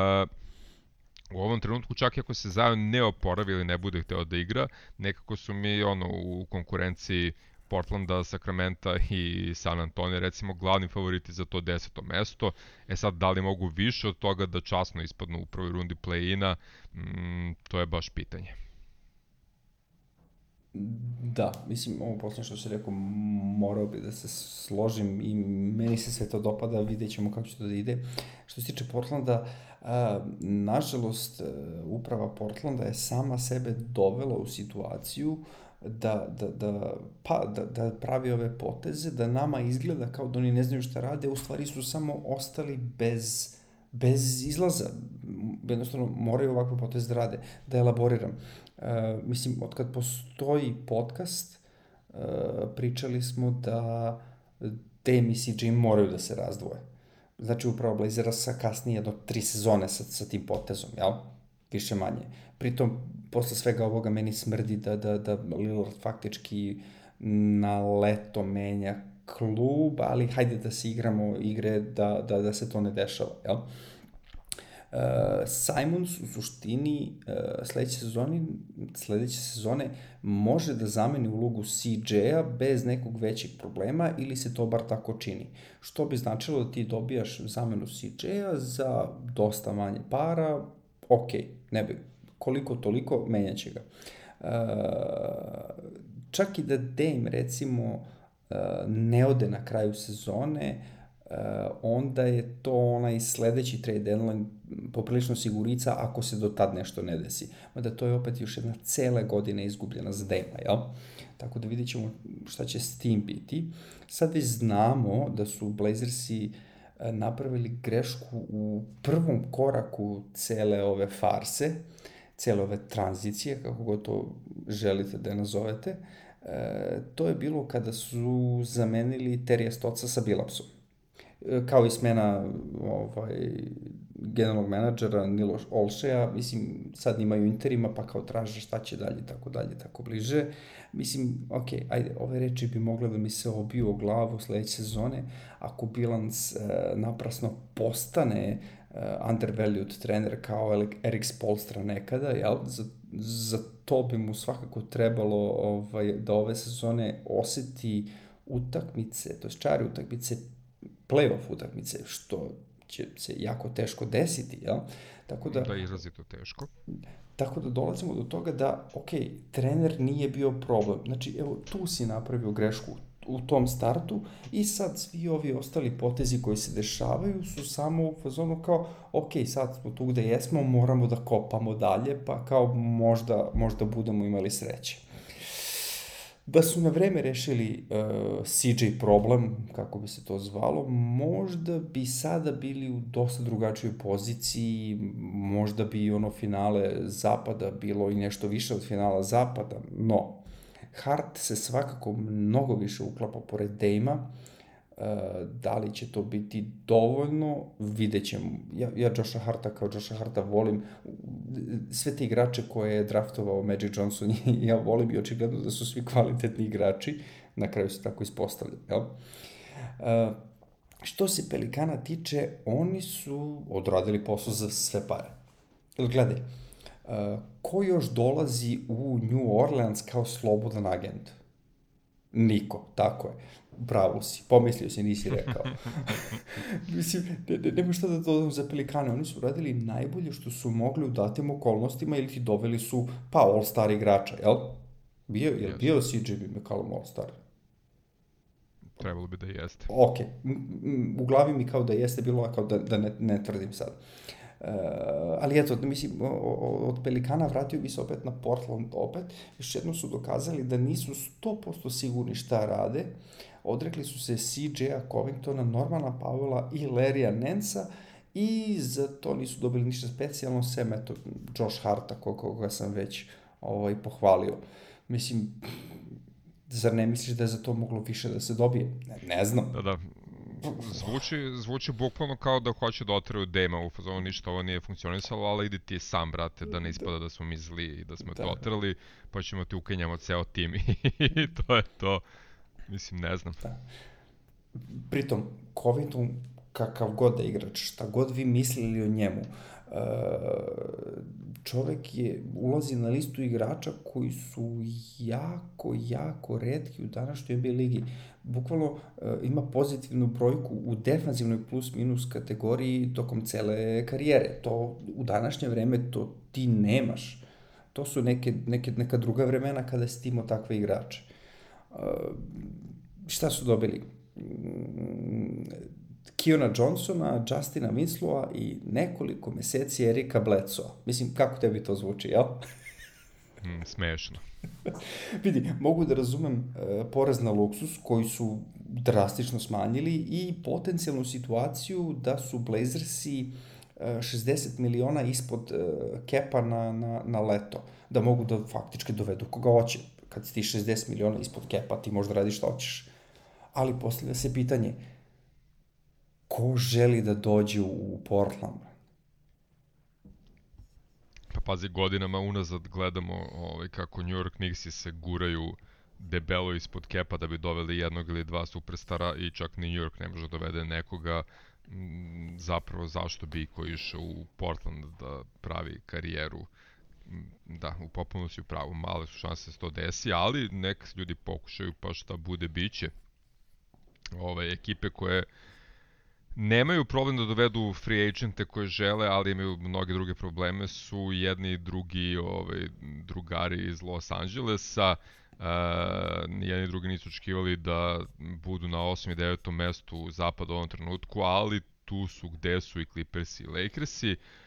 u ovom trenutku čak i ako se Zion ne oporavi ili ne bude hteo da igra, nekako su mi ono u konkurenciji Portlanda, Sacramento i San Antonio recimo glavni favoriti za to deseto mesto. E sad, da li mogu više od toga da časno ispadnu u prvoj rundi play-ina, mm, to je baš pitanje. Da, mislim, ovo poslednje što si rekao, morao bi da se složim i meni se sve to dopada, vidjet ćemo kako će to da ide. Što se tiče Portlanda, nažalost, e, uprava Portlanda je sama sebe dovela u situaciju da, da, da, pa, da, da pravi ove poteze, da nama izgleda kao da oni ne znaju šta rade, u stvari su samo ostali bez, bez izlaza. Jednostavno, moraju ovakve poteze da rade. Da elaboriram. Uh, mislim, od kad postoji podcast, uh, pričali smo da Dame i CJ moraju da se razdvoje. Znači, upravo Blazera sa kasnije do tri sezone sa, sa tim potezom, jel? Više manje. Pritom, posle svega ovoga meni smrdi da, da, da Lillard faktički na leto menja klub, ali hajde da se igramo igre da, da, da se to ne dešava, jel? Uh, Simons u suštini uh, sledeće sezone, sledeće sezone može da zameni ulogu CJ-a bez nekog većeg problema ili se to bar tako čini. Što bi značilo da ti dobijaš zamenu CJ-a za dosta manje para, ok, ne bi, koliko toliko menjaće ga. Uh, čak i da Dame recimo ne ode na kraju sezone, uh, Uh, onda je to onaj sledeći trade deadline poprilično sigurica ako se do tad nešto ne desi. Mada to je opet još jedna cele godine izgubljena za Dema, jel? Tako da vidit ćemo šta će s tim biti. Sad već znamo da su Blazersi uh, napravili grešku u prvom koraku cele ove farse, cele ove tranzicije, kako god to želite da je nazovete. E, to je bilo kada su zamenili Terija Stoca sa Bilapsom kao i smena ovaj, generalnog menadžera Nilo Olšeja, mislim, sad imaju interima, pa kao traže šta će dalje, tako dalje, tako bliže. Mislim, ok, ajde, ove reči bi mogle da mi se obiju o glavu sledeće sezone, ako bilans e, naprasno postane e, undervalued trener kao Erik Spolstra nekada, jel? Za, za to bi mu svakako trebalo ovaj, da ove sezone oseti utakmice, to je čari utakmice, playoff utakmice, što će se jako teško desiti, jel? Tako da... Da je izrazito teško. Tako da dolazimo do toga da, ok, trener nije bio problem. Znači, evo, tu si napravio grešku u tom startu i sad svi ovi ostali potezi koji se dešavaju su samo u fazonu kao, ok, sad smo tu gde jesmo, moramo da kopamo dalje, pa kao možda, možda budemo imali sreće. Da su na vreme rešili uh, CJ problem, kako bi se to zvalo, možda bi sada bili u dosta drugačijoj poziciji, možda bi ono finale Zapada bilo i nešto više od finala Zapada, no Hart se svakako mnogo više uklapa pored Dejma, Uh, da li će to biti dovoljno, vidjet ćemo. Ja, ja Josha Harta kao Josha Harta volim. Sve te igrače koje je draftovao Magic Johnson ja volim i očigledno da su svi kvalitetni igrači. Na kraju se tako ispostavlja. Jel? Uh, što se Pelikana tiče, oni su odradili posao za sve pare. Gledaj, uh, ko još dolazi u New Orleans kao slobodan agent? Niko, tako je. Bravo si, pomislio si, nisi rekao. Mislim, ne, ne, nema šta da dodam za Pelikane, oni su radili najbolje što su mogli u datim okolnostima ili ti doveli su, pa, all-star igrača, jel? Bio, je yes. bio CJ McCallum all-star? Trebalo bi da jeste. Ok, u glavi mi kao da jeste bilo, kao da, da ne, ne tvrdim sad. Uh, Uh, ali eto, mislim, od Pelikana vratio bi se opet na Portland opet. Još jednom su dokazali da nisu 100% sigurni šta rade. Odrekli su se CJ-a Covingtona, Normana Powella i Larrya Nensa i za to nisu dobili ništa specijalno, sem eto Josh Harta, koga sam već ovaj, pohvalio. Mislim, zar ne misliš da je za to moglo više da se dobije? Ne, ne znam. Da, da, zvuči, zvuči bukvalno kao da hoće da otraju Dema u fazonu ništa ovo nije funkcionisalo, ali idi ti sam, brate, da ne ispada da smo mi zli i da smo da. te otrali, pa ćemo ti ukenjamo ceo tim i to je to. Mislim, ne znam. Da. Pritom, Covington, kakav god da igrač, šta god vi mislili o njemu, uh, čovek je, ulazi na listu igrača koji su jako, jako redki u današnjoj NBA ligi. Bukvalno uh, ima pozitivnu brojku u defanzivnoj plus-minus kategoriji tokom cele karijere. To u današnje vreme to ti nemaš. To su neke, neke, neka druga vremena kada si timo takve igrače. Uh, šta su dobili? Kiona Johnsona, Justina Winslowa i nekoliko meseci Erika Bledsoa. Mislim, kako tebi to zvuči, jel? mm, smešno. Vidi, mogu da razumem uh, porez na luksus koji su drastično smanjili i potencijalnu situaciju da su Blazersi uh, 60 miliona ispod uh, kepa na, na, na leto. Da mogu da faktički dovedu koga hoće. Kad si ti 60 miliona ispod kepa, ti možda radiš šta hoćeš. Ali postavlja se pitanje, ko želi da dođe u Portland? Pa pazi, godinama unazad gledamo ovaj, kako New York Knicksi se guraju debelo ispod kepa da bi doveli jednog ili dva superstara i čak ni New York ne može da dovede nekoga zapravo zašto bi ko išao u Portland da pravi karijeru da, u potpunosti u pravu, male su šanse da se to desi, ali nek ljudi pokušaju pa šta bude biće. Ove ekipe koje nemaju problem da dovedu free agente koje žele, ali imaju mnoge druge probleme, su jedni i drugi ovaj, drugari iz Los Angelesa, Uh, jedni i drugi nisu očekivali da budu na 8. i 9. mestu u zapadu u ovom trenutku, ali tu su gde su i Clippersi i Lakersi. Uh,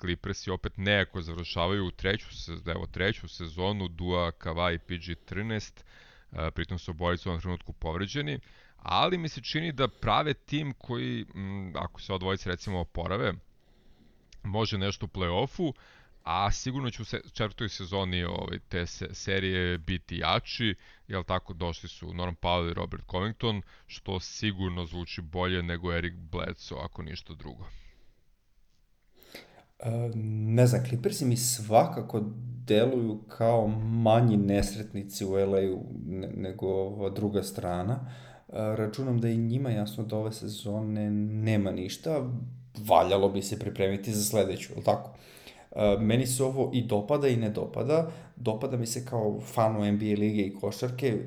Clippersi opet nejako završavaju u treću, evo, treću sezonu Dua, Kawhi i PG-13, uh, pritom su obojicu u ovom trenutku povređeni. Uh, ali mi se čini da prave tim koji, m, ako se odvojice recimo oporave, može nešto u play-offu, a sigurno će u četvrtoj sezoni ovaj, te se, serije biti jači, jel tako, došli su Norm Powell i Robert Covington, što sigurno zvuči bolje nego Eric Bledsoe, ako ništa drugo. E, ne znam, Clippersi mi svakako deluju kao manji nesretnici u LA-u nego ova druga strana. E, računam da i njima jasno da ove sezone nema ništa, valjalo bi se pripremiti za sledeću, ili tako? E, meni se ovo i dopada i ne dopada. Dopada mi se kao fanu NBA lige i košarke,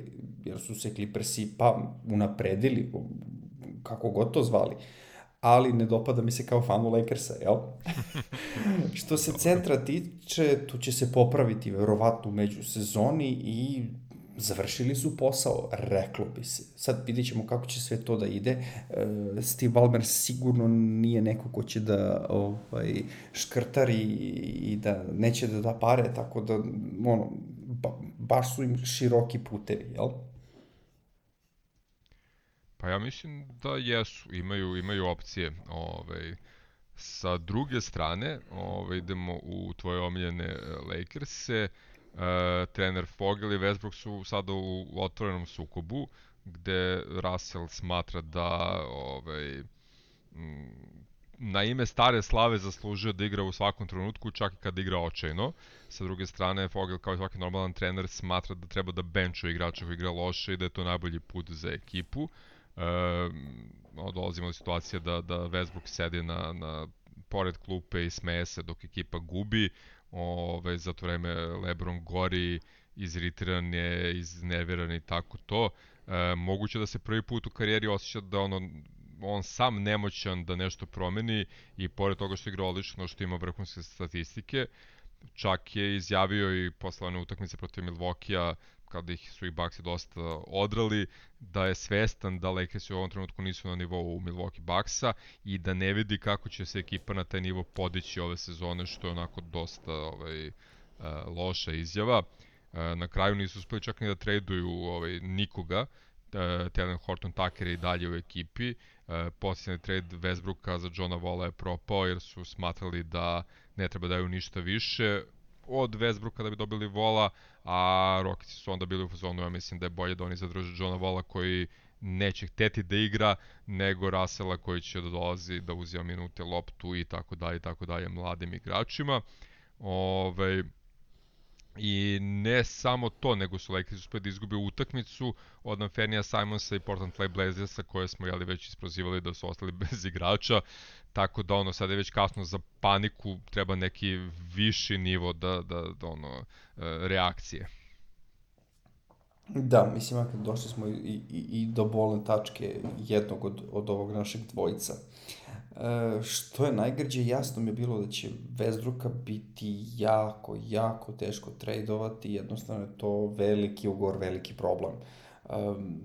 jer su se Clippersi pa unapredili, kako god to zvali. Ali ne dopada mi se kao fanu Lakersa, jel? Što se centra tiče, tu će se popraviti verovatno među sezoni i završili su posao, reklo bi se. Sad vidit ćemo kako će sve to da ide. E, Steve Ballmer sigurno nije neko ko će da ovaj, škrtari i da neće da da pare, tako da ono, ba, baš su im široki putevi, jel? Pa ja mislim da jesu, imaju, imaju opcije. Ovaj, sa druge strane, ovaj, idemo u tvoje omiljene Lakers-e, e, trener Fogel i Westbrook su sada u, otvorenom sukobu, gde Russell smatra da ovaj, na ime stare slave zaslužio da igra u svakom trenutku, čak i kada igra očajno. Sa druge strane, Fogel kao i svaki normalan trener smatra da treba da benčuje igrača koji igra loše i da je to najbolji put za ekipu. E, dolazimo do situacije da, da Westbrook sedi na, na pored klupe i smeje se dok ekipa gubi ove, za to vreme Lebron gori, iziritiran je, iznerviran i tako to. E, moguće da se prvi put u karijeri osjeća da ono, on sam nemoćan da nešto promeni i pored toga što igra odlično, što ima vrhunske statistike, čak je izjavio i posle one utakmice protiv Milvokija kada ih su i Bucksi dosta odrali, da je svestan da Lakersi u ovom trenutku nisu na nivou Milwaukee Bucksa i da ne vidi kako će se ekipa na taj nivo podići ove sezone, što je onako dosta ovaj, uh, loša izjava. Uh, na kraju nisu uspeli čak ni da traduju ovaj, nikoga, Telen Horton Tucker je i dalje u ekipi. Posljednji trade Westbrooka za Johna Vola je propao jer su smatrali da ne treba daju ništa više od Westbrooka da bi dobili Vola, a Rockets su onda bili u fazonu, ja mislim da je bolje da oni zadrže Johna Vola koji neće hteti da igra, nego Rasela koji će da dolazi da uzima minute loptu i tako dalje i tako dalje mladim igračima. Ovaj, I ne samo to, nego su Lakers uspeli da izgube utakmicu od Anfernija Simonsa i Portland Trail Blazersa koje smo jeli već isprozivali da su ostali bez igrača. Tako da ono sad je već kasno za paniku, treba neki viši nivo da, da, da ono e, reakcije. Da, mislim, ako došli smo i, i, i do bolne tačke jednog od, od ovog našeg dvojica. E, što je najgrđe, jasno mi je bilo da će Vezdruka biti jako, jako teško tradovati, jednostavno je to veliki ugor, veliki problem. Um,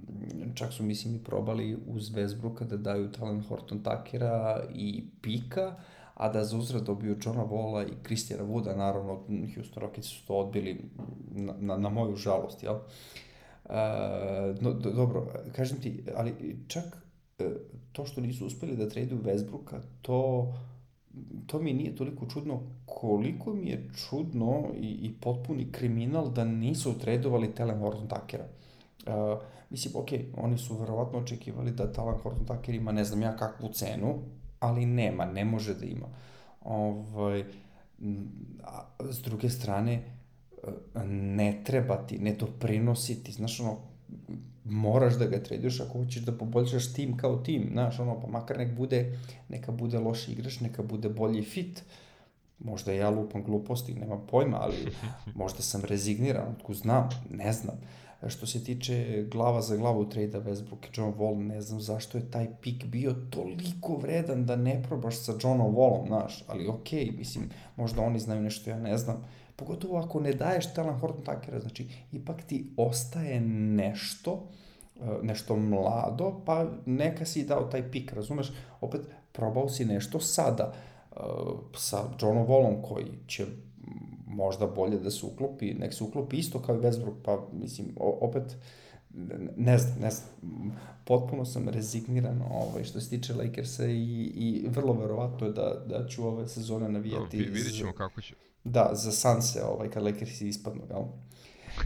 čak su, mislim, i probali uz Westbrooka da daju talent Horton Takera i Pika, a da za uzrad dobiju Johna Vola i Kristijana Wooda, naravno, Houston Rockets su to odbili na, na, na moju žalost, jel? Uh, no, do, dobro, kažem ti, ali čak uh, to što nisu uspeli da traduju Westbrooka, to to mi nije toliko čudno koliko mi je čudno i, i potpuni kriminal da nisu tradovali Telen Horton Takera. Uh, mislim, ok, oni su verovatno očekivali da Talan Horton Tucker ima ne znam ja kakvu cenu, ali nema, ne može da ima. Ovaj, a, s druge strane, ne treba ti, ne to prinositi, znaš, ono, moraš da ga traduješ ako hoćeš da poboljšaš tim kao tim, znaš, ono, pa makar nek bude, neka bude loši igrač, neka bude bolji fit, možda ja lupam gluposti, nema pojma, ali možda sam rezigniran, otko znam, ne znam. Što se tiče glava za glavu trade-a Westbrook i John Wall, ne znam zašto je taj pik bio toliko vredan da ne probaš sa Johnom Wallom, znaš, ali okej, okay, mislim, možda oni znaju nešto, ja ne znam. Pogotovo ako ne daješ Talan Horton Tuckera, znači, ipak ti ostaje nešto, e, nešto mlado, pa neka si dao taj pik, razumeš? Opet, probao si nešto sada uh, sa Johnom Wallom koji će možda bolje da se uklopi, nek se uklopi isto kao i Westbrook, pa mislim, opet, ne znam, ne znam, potpuno sam rezigniran ovaj, što se tiče Lakersa i, i vrlo verovatno je da, da ću ove sezone navijati. No, vidit ćemo kako će, Da, za Sanse, ovaj, kad Lakersi ispadnu, jel?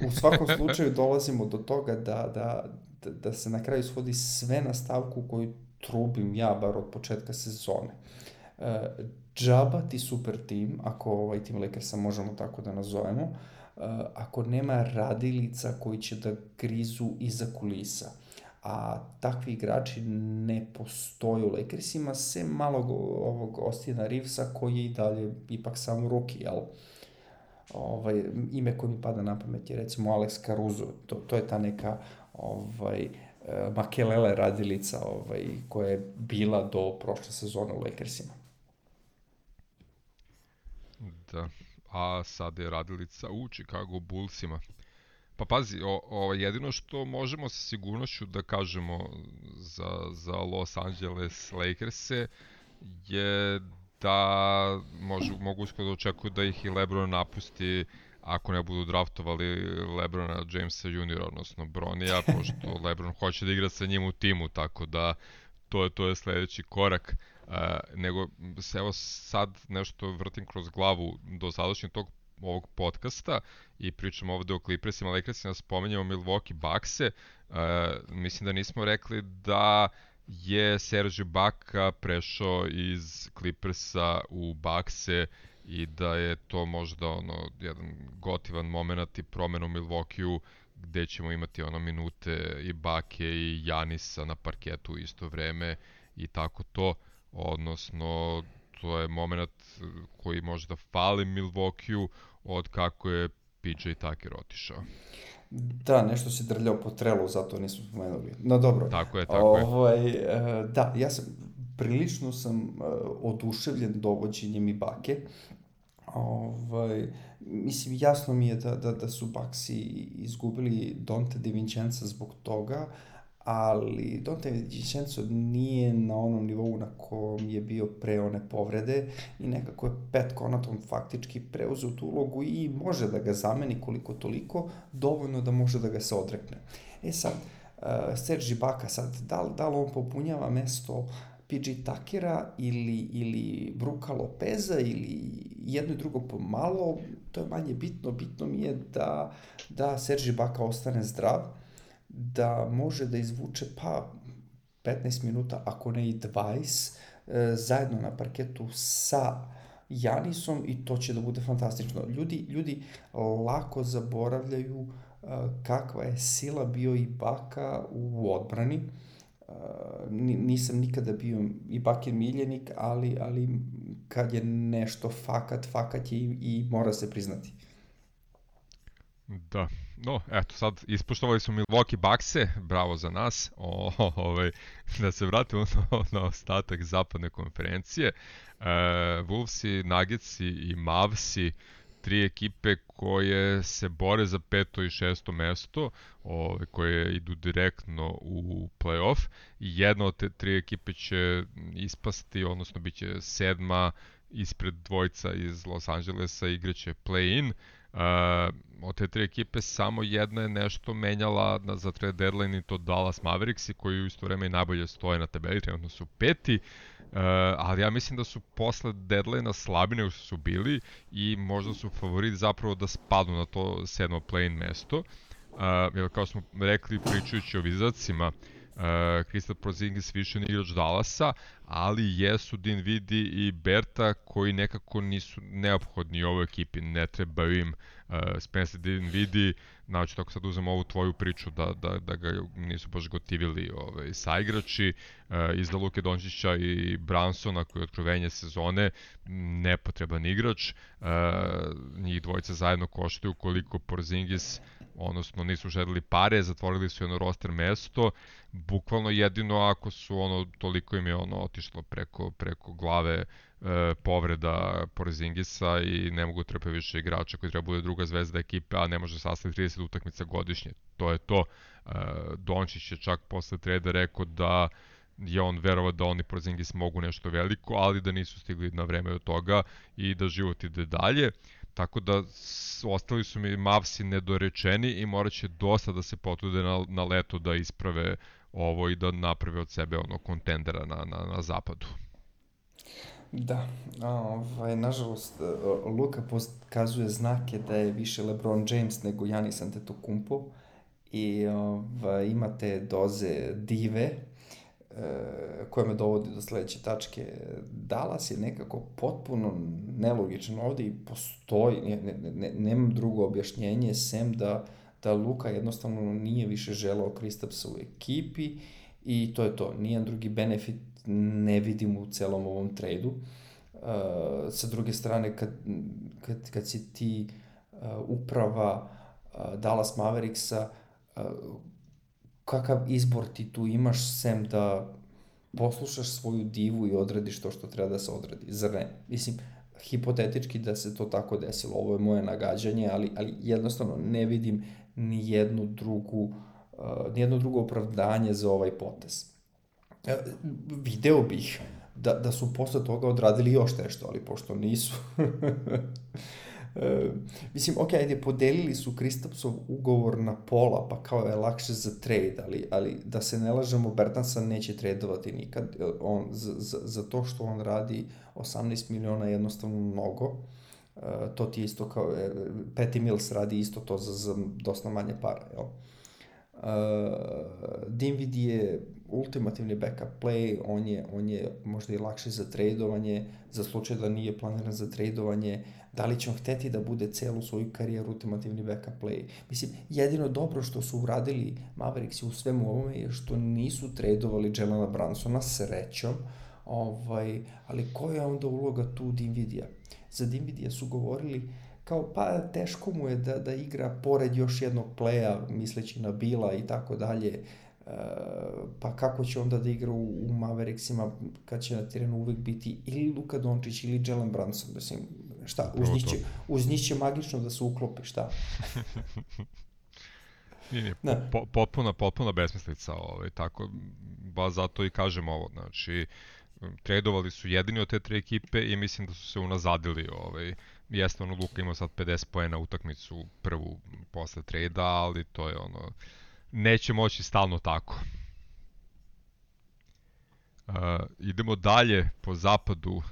U svakom slučaju dolazimo do toga da, da, da, da se na kraju svodi sve na stavku koju trubim ja, bar od početka sezone. E, džaba ti super tim, ako ovaj tim Lakersa možemo tako da nazovemo, e, ako nema radilica koji će da grizu iza kulisa a takvi igrači ne postoje u Lakersima, sem malog ovog Ostina Reevesa koji je i dalje ipak samo ruki, jel? Ovaj, ime koje mi pada na pamet je recimo Alex Caruso, to, to je ta neka ovaj, Makelele radilica ovaj, koja je bila do prošle sezone u Lakersima. Da, a sad je radilica u Chicago Bullsima. Pa pazi, o, o, jedino što možemo sa sigurnošću da kažemo za, za Los Angeles Lakers-e je da možu, mogu uskoro da očekuju da ih i Lebron napusti ako ne budu draftovali Lebrona Jamesa Jr. odnosno Bronija, pošto Lebron hoće da igra sa njim u timu, tako da to je, to je sledeći korak. Uh, nego se evo sad nešto vrtim kroz glavu do sadašnjeg tog ovog podcasta i pričamo ovde o Clippersima, Lakersima, spomenjamo Milwaukee Buckse, uh, mislim da nismo rekli da je Sergio Baka prešao iz Clippersa u Buckse i da je to možda ono jedan gotivan moment i promenu Milwaukee-u gde ćemo imati ono minute i Bake i Janisa na parketu u isto vreme i tako to, odnosno to je moment koji možda fali Milwaukee-u od kako je PJ Tucker otišao. Da, nešto se drljao po trelu, zato nismo spomenuli. No dobro. Tako je, tako ovaj, je. Da, ja sam, prilično sam uh, oduševljen dovođenjem i bake. Ovaj, mislim, jasno mi je da, da, da su Baxi izgubili Dante Di Vincenza zbog toga, ali Dante Vincenzo nije na onom nivou na kom je bio pre one povrede i nekako je Pet Conaton faktički preuzeo tu ulogu i može da ga zameni koliko toliko, dovoljno da može da ga se odrekne. E sad, uh, Sergi Baka sad, da li, da li on popunjava mesto PG Takera ili, ili Bruka Lopeza ili jedno i drugo pomalo, to je manje bitno. Bitno mi je da, da Sergi Baka ostane zdrav, da može da izvuče pa 15 minuta, ako ne i 20, e, zajedno na parketu sa Janisom i to će da bude fantastično. Ljudi, ljudi lako zaboravljaju e, kakva je sila bio i Baka u odbrani nisam nikada bio i bakir miljenik, ali, ali kad je nešto fakat, fakat je i, i mora se priznati. Da, no, eto, sad ispoštovali smo Milwaukee Buckse, bravo za nas, o, ovaj, da se vratimo na, na ostatak zapadne konferencije. E, Wolvesi, Nuggetsi i Mavsi tri ekipe koje se bore za peto i šesto mesto, ove, koje idu direktno u playoff jedna od te tri ekipe će ispasti, odnosno bit će sedma ispred dvojca iz Los Angelesa igraće play-in. Uh, od te tri ekipe samo jedna je nešto menjala na, za trade deadline i to Dallas Mavericks i koji u isto vreme i najbolje stoje na tabeli, trenutno su peti. Uh, Uh, ali ja mislim da su posle deadline-a slabi nego su bili i možda su favoriti zapravo da spadnu na to sedmo play-in mesto. Uh, jer kao smo rekli pričajući o vizacima, uh, Krista Prozingis više nije igrač Dallasa, ali jesu Dinvidi i Berta koji nekako nisu neophodni ovoj ekipi, ne trebaju im uh, Spencer Dinvidi, znači tako sad uzem ovu tvoju priču da, da, da ga nisu baš gotivili ovaj, saigrači, uh, izda Luke Dončića i Bransona koji je otkrovenje sezone, nepotreban igrač, uh, njih dvojica zajedno koštaju koliko Porzingis odnosno nisu želeli pare, zatvorili su jedno roster mesto, bukvalno jedino ako su ono, toliko im je ono otišlo preko, preko glave e, povreda Porzingisa i ne mogu trpe više igrača koji treba bude druga zvezda ekipe, a ne može sastaviti 30 utakmica godišnje. To je to. E, Dončić je čak posle treda rekao da je on verovao da oni Porzingis mogu nešto veliko, ali da nisu stigli na vreme od toga i da život ide dalje. Tako da ostali su mi Mavsi nedorečeni i morat će dosta da se potrude na, na leto da isprave ovo i da naprave od sebe ono kontendera na, na, na zapadu. Da, ovaj, nažalost, Luka pokazuje znake da je više LeBron James nego Janis Antetokounmpo i ovaj, imate doze dive e, koja me dovodi do sledeće tačke. Dallas je nekako potpuno nelogičan ovde i postoji, ne, ne, ne, nemam drugo objašnjenje, sem da, da Luka jednostavno nije više želao Kristapsa u ekipi i to je to. Nijedan drugi benefit ne vidim u celom ovom tradu. Uh, sa druge strane, kad, kad, kad si ti uh, uprava uh, Dallas Mavericksa, uh, kakav izbor ti tu imaš sem da poslušaš svoju divu i odradiš to što treba da se odradi, zar ne? Mislim, hipotetički da se to tako desilo, ovo je moje nagađanje, ali, ali jednostavno ne vidim ni jednu drugu, uh, ni jedno drugo opravdanje za ovaj potez. E, video bih da, da su posle toga odradili još nešto, ali pošto nisu... e, mislim, ok, ajde, podelili su Kristapsov ugovor na pola, pa kao je lakše za trade, ali, ali da se ne lažemo, Bertansa neće tradovati nikad. On, za, za, za to što on radi 18 miliona je jednostavno mnogo. E, to ti isto kao, e, Petty Mills radi isto to za, za dosta manje para, jel? Uh, Dinvidi je ultimativni backup play, on je, on je možda i lakše za tradovanje, za slučaj da nije planiran za tradovanje, da li će on hteti da bude celu svoju karijeru ultimativni backup play. Mislim, jedino dobro što su uradili Mavericks u svemu ovome je što nisu tradovali Jelena Bransona srećom, ovaj, ali koja je onda uloga tu Dinvidija? Za Dinvidija su govorili kao pa teško mu je da, da igra pored još jednog pleja, misleći na Bila i tako dalje, pa kako će onda da igra u, u Mavericksima kad će na terenu uvek biti ili Luka Dončić ili Jalen Brunson, mislim, šta, uz njih, će, uz njih će magično da se uklopi, šta? Nije, nije, da. po, potpuna, potpuna besmislica, ovaj, tako, ba zato i kažem ovo, znači, tradovali su jedini od te tri ekipe i mislim da su se unazadili, ovaj, jeste ono Luka imao sad 50 poena utakmicu prvu posle trejda, ali to je ono neće moći stalno tako. Uh, idemo dalje po zapadu. Uh,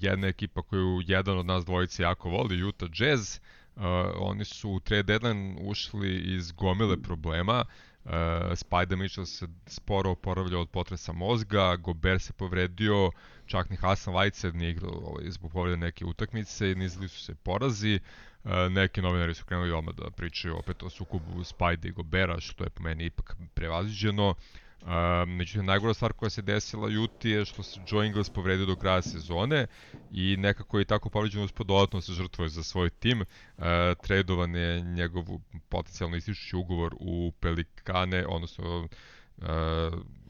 jedna ekipa koju jedan od nas dvojice jako voli, Utah Jazz. Uh, oni su u trade deadline ušli iz gomile problema. Uh, Spider Mitchell se sporo oporavljao od potresa mozga, Gober se povredio, čak ni Hasan Whiteside nije igrao ovaj, zbog povrede neke utakmice, nizili su se porazi. Uh, neki novinari su krenuli odmah da pričaju opet o sukubu Spajda i Gobera, što je po meni ipak prevaziđeno. Uh, međutim, najgora stvar koja se desila Juti je što se Joe Ingles povredio do kraja sezone i nekako je tako povređeno uspod dodatno se žrtvuje za svoj tim. Uh, tradovan je njegov potencijalno ističući ugovor u Pelikane, odnosno uh,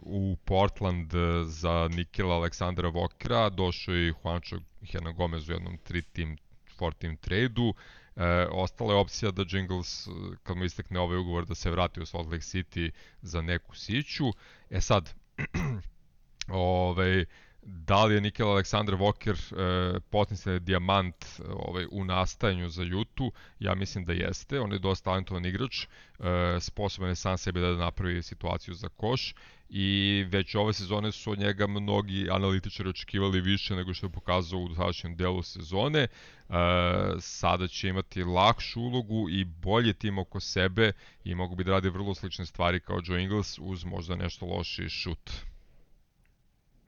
u Portland za Nikela Aleksandra Vokera, došao je Juancho Hernan Gomez u jednom tri team, four team trade-u. E, ostala je opcija da Jingles, kad mu istekne ovaj ugovor, da se vrati u Salt Lake City za neku siću. E sad, ovaj, da li je Nikel Aleksandar Walker e, potencijalni dijamant ovaj, u nastajanju za Jutu, ja mislim da jeste, on je dosta talentovan igrač, e, sposoban je sam sebi da napravi situaciju za koš i već ove sezone su od njega mnogi analitičari očekivali više nego što je pokazao u dosadašnjem delu sezone. E, sada će imati lakšu ulogu i bolje tim oko sebe i mogu bi da radi vrlo slične stvari kao Joe Ingles uz možda nešto loši šut.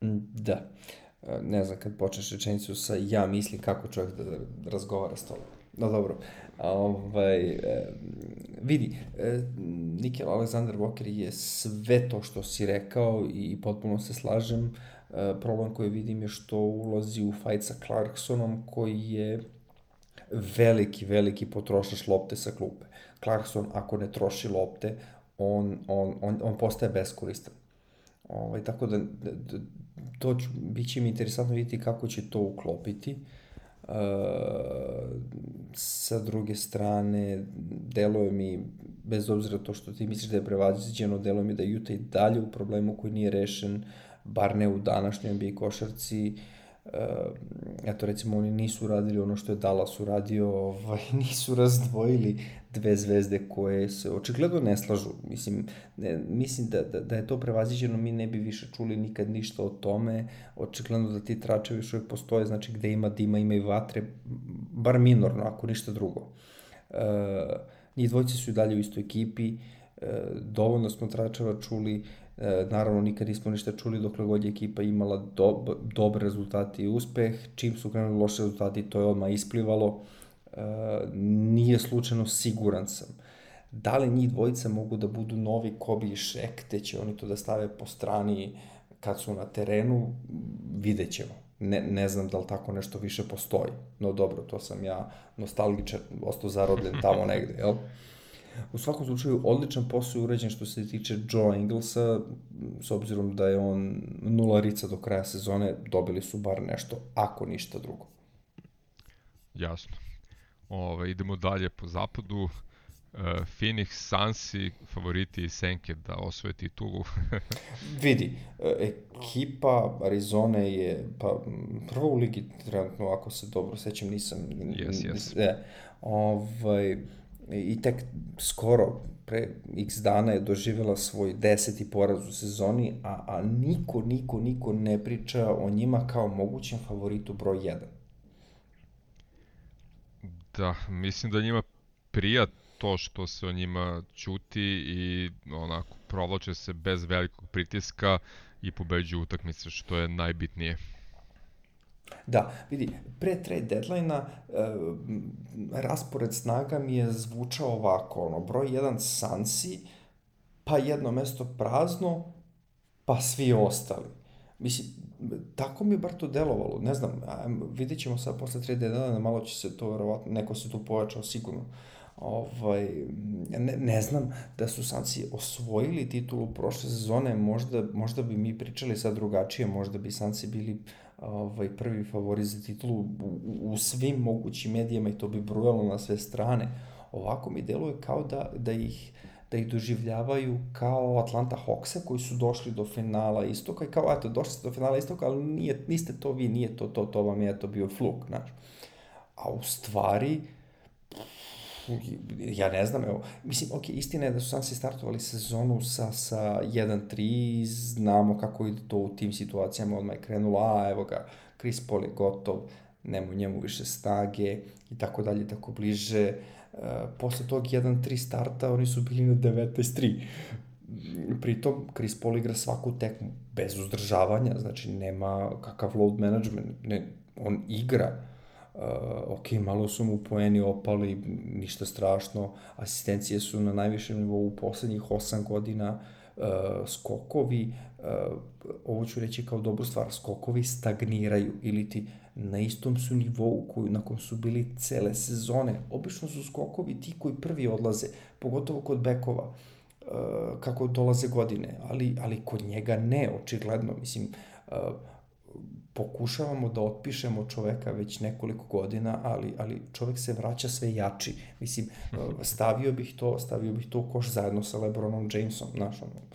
Da. E, ne znam, kad počneš rečenicu sa ja mislim kako čovjek da, razgovara s tobom. No dobro, ovaj, e, vidi, e, Nikel Alexander Walker je sve to što si rekao i potpuno se slažem. Problem koji vidim je što ulazi u fight sa Clarksonom koji je veliki, veliki potrošač lopte sa klupe. Clarkson ako ne troši lopte, on, on, on, on postaje beskoristan. Ovaj, tako da, da to ću, bit će mi interesantno vidjeti kako će to uklopiti. Uh, sa druge strane, deluje mi, bez obzira to što ti misliš da je prevaziđeno, deluje mi da Utah i dalje u problemu koji nije rešen, bar ne u današnjoj NBA košarci. eto recimo oni nisu radili ono što je Dallas uradio, ovaj, nisu razdvojili dve zvezde koje se očigledno ne slažu. Mislim, ne, mislim da, da, da je to prevaziđeno, mi ne bi više čuli nikad ništa o tome. Očigledno da ti tračevi još uvijek postoje, znači gde ima dima, ima i vatre, bar minorno, ako ništa drugo. E, njih dvojci su i dalje u istoj ekipi, e, dovoljno smo tračeva čuli, E, naravno, nikad nismo ništa čuli dokle god je ekipa imala do, dobre rezultate i uspeh. Čim su krenuli loše rezultati, to je odmah isplivalo. Nije slučajno siguran sam. Da li njih dvojica mogu da budu novi Kobe i Shaq, te će oni to da stave po strani kad su na terenu, vidjet ćemo. Ne, ne znam da li tako nešto više postoji. No dobro, to sam ja nostalgičan, ostao zarobljen tamo negde, jel? U svakom slučaju, odličan posao je urađen što se tiče Joe Inglesa, s obzirom da je on nula rica do kraja sezone, dobili su bar nešto, ako ništa drugo. Jasno. Ove, idemo dalje po zapadu. Uh, Phoenix Sunsi, favoriti i Senke da osvoje titulu. Vidi, e, ekipa Arizona je pa, prva u ligi trenutno, ako se dobro sećam, nisam... Yes, yes. E, ovaj, i tek skoro pre x dana je doživjela svoj deseti poraz u sezoni, a, a niko, niko, niko ne priča o njima kao mogućem favoritu broj 1. Da, mislim da njima prija to što se o njima čuti i onako provlače se bez velikog pritiska i pobeđuju utakmice, što je najbitnije. Da, vidi, pre trade deadline-a e, raspored snaga mi je zvučao ovako, ono, broj 1 Sansi, pa jedno mesto prazno, pa svi ostali. Mislim, tako mi je bar to delovalo, ne znam, vidjet ćemo sad posle trade deadline malo će se to verovatno, neko se tu pojačao sigurno. Ovaj, ne, ne znam da su Sansi osvojili titulu prošle sezone, možda, možda bi mi pričali sad drugačije, možda bi Sansi bili ovaj, prvi favorit za titulu u, u svim mogućim medijama i to bi brujalo na sve strane. Ovako mi deluje kao da, da ih da ih doživljavaju kao Atlanta Hawksa koji su došli do finala istoka i kao, eto, došli ste do finala istoka, ali nije, niste to vi, nije to, to, to vam je to bio fluk, znaš. A u stvari, ja ne znam, evo, mislim, ok, istina je da su Sansi startovali sezonu sa, sa 1-3, znamo kako ide to u tim situacijama, odmah je krenulo, a evo ga, Chris Paul je gotov, nema njemu više snage i tako dalje, tako bliže. Uh, posle tog 1-3 starta oni su bili na 19-3. Pritom, Chris Paul igra svaku tekmu bez uzdržavanja, znači nema kakav load management, ne, on igra Uh, ok, malo su mu poeni opali, ništa strašno, asistencije su na najvišem nivou u poslednjih 8 godina, uh, skokovi, uh, ovo ću reći kao dobru stvar, skokovi stagniraju ili ti na istom su nivou koju, na kom su bili cele sezone. Obično su skokovi ti koji prvi odlaze, pogotovo kod bekova, uh, kako dolaze godine, ali, ali kod njega ne, očigledno, mislim, uh, pokušavamo da otpišemo čoveka već nekoliko godina, ali, ali čovek se vraća sve jači. Mislim, stavio bih to, stavio bih to koš zajedno sa LeBronom Jamesom, znaš, ono,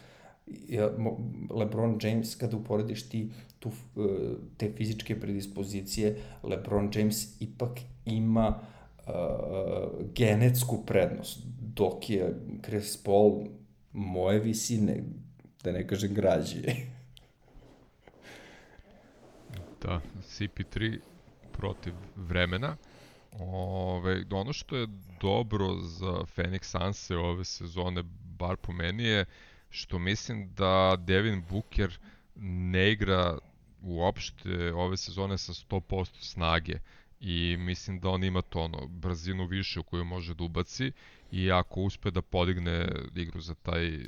LeBron James, kada uporediš ti tu, e, te fizičke predispozicije, LeBron James ipak ima uh, genetsku prednost, dok je Chris Paul moje visine, da ne kažem građe. Da, CP3 protiv vremena. Ove, ono što je dobro za Phoenix Sunse ove sezone, bar po meni je, što mislim da Devin Booker ne igra uopšte ove sezone sa 100% snage i mislim da on ima to ono, brzinu više u koju može da ubaci i ako uspe da podigne igru za taj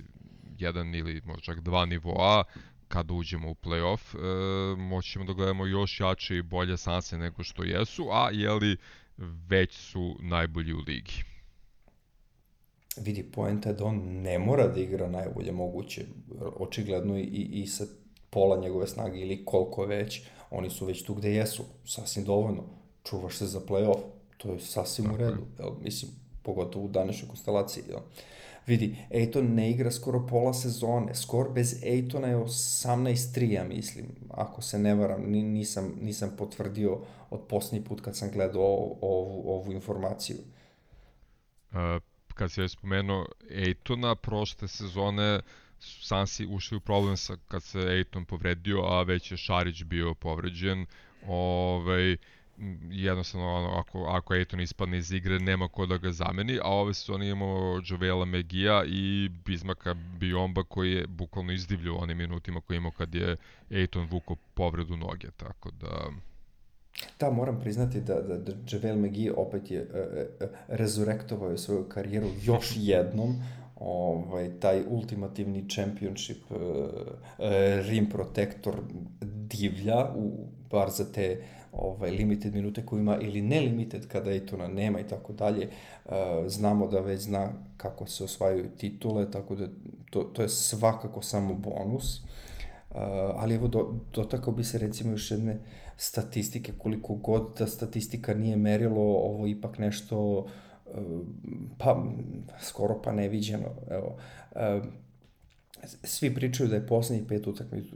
jedan ili možda čak dva nivoa, kada uđemo u playoff, e, moćemo da gledamo još jače i bolje sanse nego što jesu, a jeli već su najbolji u ligi. Vidi, poenta da on ne mora da igra najbolje moguće, očigledno i, i sa pola njegove snage ili koliko već, oni su već tu gde jesu, sasvim dovoljno, čuvaš se za playoff, to je sasvim u redu, jel, mislim, pogotovo u današnjoj konstelaciji. Jel. Vidi, Ejton ne igra skoro pola sezone. Skor bez Ejtona je 18-3, ja mislim. Ako se ne varam, nisam, nisam potvrdio od posljednji put kad sam gledao ovu, ovu informaciju. Uh, kad se je spomenuo Ejtona, prošle sezone su Sansi ušli u problem sa, kad se Ejton povredio, a već je Šarić bio povređen. Ovaj, jednostavno ono, ako, ako Ejton ispadne iz igre nema ko da ga zameni, a ove sezone imamo Jovela Megija i Bizmaka Biomba koji je bukvalno izdivlju onim minutima koje imao kad je Ejton vuko povredu noge, tako da... Da, moram priznati da, da, da Javel McGee opet je uh, uh, rezurektovao je svoju karijeru još jednom, ovaj, taj ultimativni championship uh, uh, rim protector divlja, u, bar za te ovaj, limited minute koje ima ili ne limited kada Ejtona nema i tako dalje. Uh, znamo da već zna kako se osvajaju titule, tako da to, to je svakako samo bonus. Uh, ali evo, do, dotakao bi se recimo još jedne statistike, koliko god da statistika nije merilo, ovo ipak nešto uh, pa skoro pa neviđeno. Evo, uh, svi pričaju da je poslednjih pet utakmica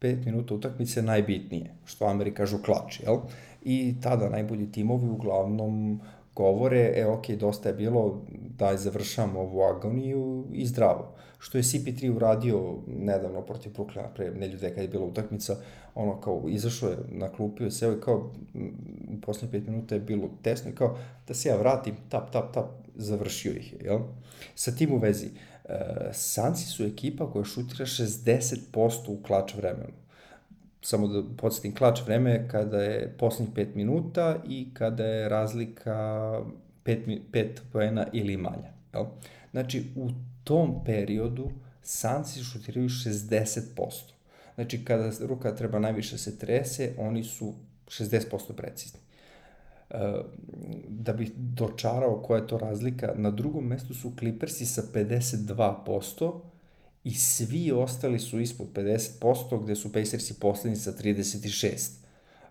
5 minuta utakmice najbitnije, što Ameri kažu klač, jel? I tada najbolji timovi uglavnom govore, e, ok, dosta je bilo, daj završamo ovu agoniju i zdravo. Što je CP3 uradio nedavno protiv Brooklyna, pre nedelju dve kad je bila utakmica, ono kao izašao je na klupio, seo i kao u poslednjih 5 minuta je bilo tesno i kao da se ja vratim, tap, tap, tap, završio ih je, jel? Sa tim u vezi, uh, E, Sanci su ekipa koja šutira 60% u klač vremenu. Samo da podsjetim, klač vreme kada je poslednjih 5 minuta i kada je razlika 5, 5 poena ili manja. Jel? Znači, u tom periodu Sanci šutiraju 60%. Znači, kada ruka treba najviše se trese, oni su 60% precizni da bih dočarao koja je to razlika, na drugom mestu su Clippersi sa 52% i svi ostali su ispod 50%, gde su Pacersi poslednji sa 36%.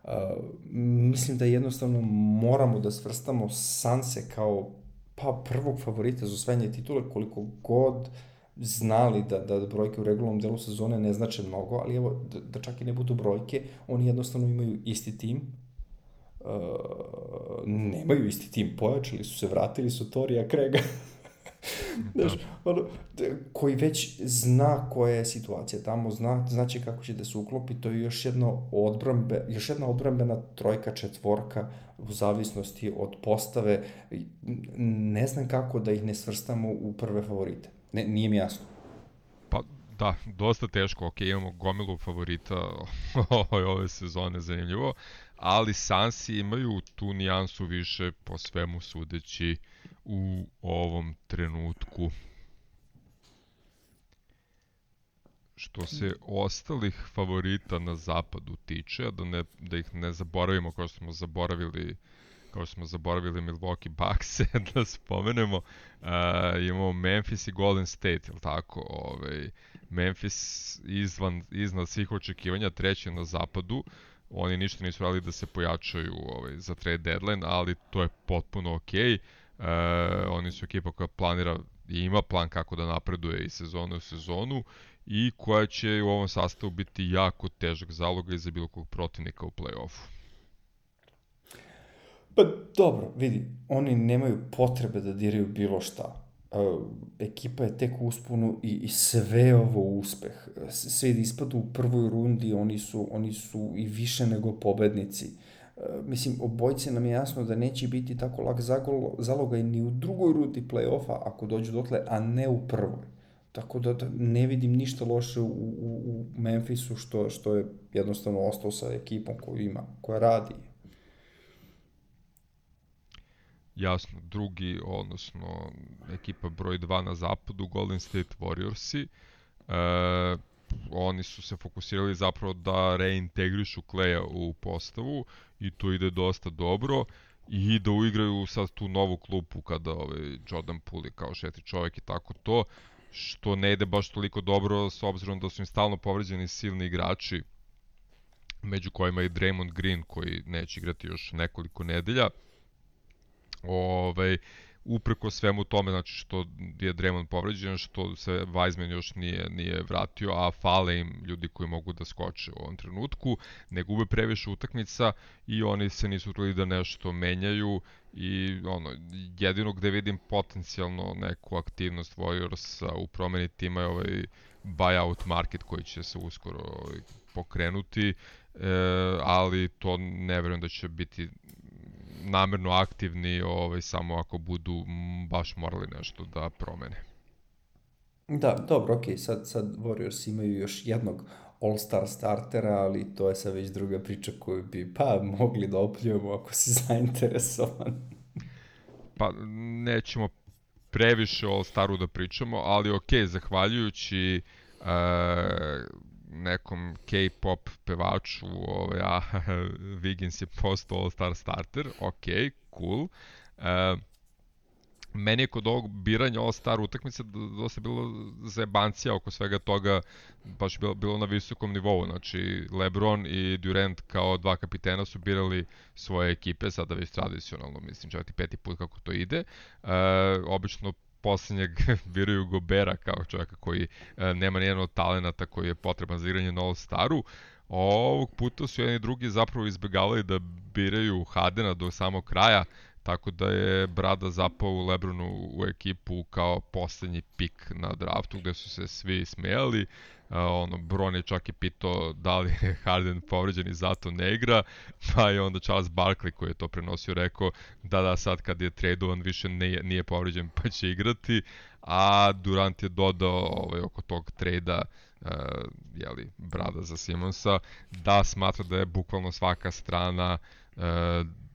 Uh, mislim da jednostavno moramo da svrstamo Sanse kao pa prvog favorita za osvajanje titule koliko god znali da, da brojke u regularnom delu sezone ne znače mnogo, ali evo, da, da čak i ne budu brojke, oni jednostavno imaju isti tim, uh, nemaju isti tim, pojačali su se, vratili su Torija Krega. Znaš, da. ono, koji već zna koja je situacija tamo, zna, znaće kako će da se uklopi, to je još jedno odbrambe, još jedna odbrambena trojka, četvorka, u zavisnosti od postave, ne znam kako da ih ne svrstamo u prve favorite. Ne, nije mi jasno. Pa, da, dosta teško, ok, imamo gomilu favorita ove sezone, zanimljivo, ali Sansi imaju tu nijansu više po svemu sudeći u ovom trenutku. Što se ostalih favorita na zapadu tiče, da, ne, da ih ne zaboravimo kao smo zaboravili kao smo zaboravili Milwaukee Bucks da spomenemo, uh, imamo Memphis i Golden State, je tako? Ovaj, Memphis izvan, iznad svih očekivanja, treći na zapadu, Oni ništa nisu radili da se pojačaju ovaj, za trade deadline, ali to je potpuno okej. Okay. E, oni su ekipa koja planira i ima plan kako da napreduje iz sezone u sezonu i koja će u ovom sastavu biti jako težak zaloga za bilo kog protivnika u play-offu. Pa dobro, vidi, oni nemaju potrebe da diraju bilo šta uh, ekipa je tek usponu i, i sve ovo uspeh. Sve ispadu u prvoj rundi, oni su, oni su i više nego pobednici. Uh, mislim, obojce nam je jasno da neće biti tako lak zalogaj ni u drugoj rundi play-offa ako dođu dotle, a ne u prvoj. Tako da, da ne vidim ništa loše u, u, u Memphisu što, što je jednostavno ostao sa ekipom koju ima, koja radi jasno drugi, odnosno ekipa broj 2 na zapadu, Golden State Warriorsi. E, oni su se fokusirali zapravo da reintegrišu Kleja u postavu i to ide dosta dobro i da uigraju sad tu novu klupu kada ovaj Jordan Poole kao šeti čovjek i tako to što ne ide baš toliko dobro s obzirom da su im stalno povređeni silni igrači među kojima i Draymond Green koji neće igrati još nekoliko nedelja. Ovaj, upreko svemu tome, znači što je Draymond povređen, što se Weizman još nije, nije vratio, a fale im ljudi koji mogu da skoče u ovom trenutku, ne gube previše utakmica i oni se nisu trudili da nešto menjaju i ono, jedino gde vidim potencijalno neku aktivnost Warriorsa u promeni tima je ovaj buyout market koji će se uskoro ovaj, pokrenuti, e, ali to ne verujem da će biti namerno aktivni ovaj, samo ako budu baš morali nešto da promene. Da, dobro, okej, okay. sad, sad Warriors imaju još jednog all-star startera, ali to je sad već druga priča koju bi pa mogli da opljujemo ako si zainteresovan. pa nećemo previše o All-Staru da pričamo, ali ok, zahvaljujući uh, nekom K-pop pevaču, ovaj, a Wiggins je postao All-Star starter, ok, cool. Uh, meni je kod ovog biranja All Star utakmice dosta bilo zajebancija oko svega toga, baš bilo, bilo na visokom nivou, znači Lebron i Durant kao dva kapitena su birali svoje ekipe, sada već tradicionalno, mislim, čak i peti put kako to ide. E, obično poslednjeg biraju Gobera kao čovjeka koji e, nema nijednog talenata koji je potreban za igranje All Staru. Ovog puta su jedni drugi zapravo izbjegavali da biraju Hadena do samog kraja, Tako da je Brada zapao u Lebronu u ekipu kao poslednji pik na draftu gde su se svi smejali. Uh, ono, Bron je čak i pitao da li je Harden povređen i zato ne igra, pa je onda Charles Barkley koji je to prenosio rekao da da sad kad je tradovan više nije, nije povređen pa će igrati, a Durant je dodao ovaj, oko tog trejda uh, jeli, Brada za Simonsa da smatra da je bukvalno svaka strana uh,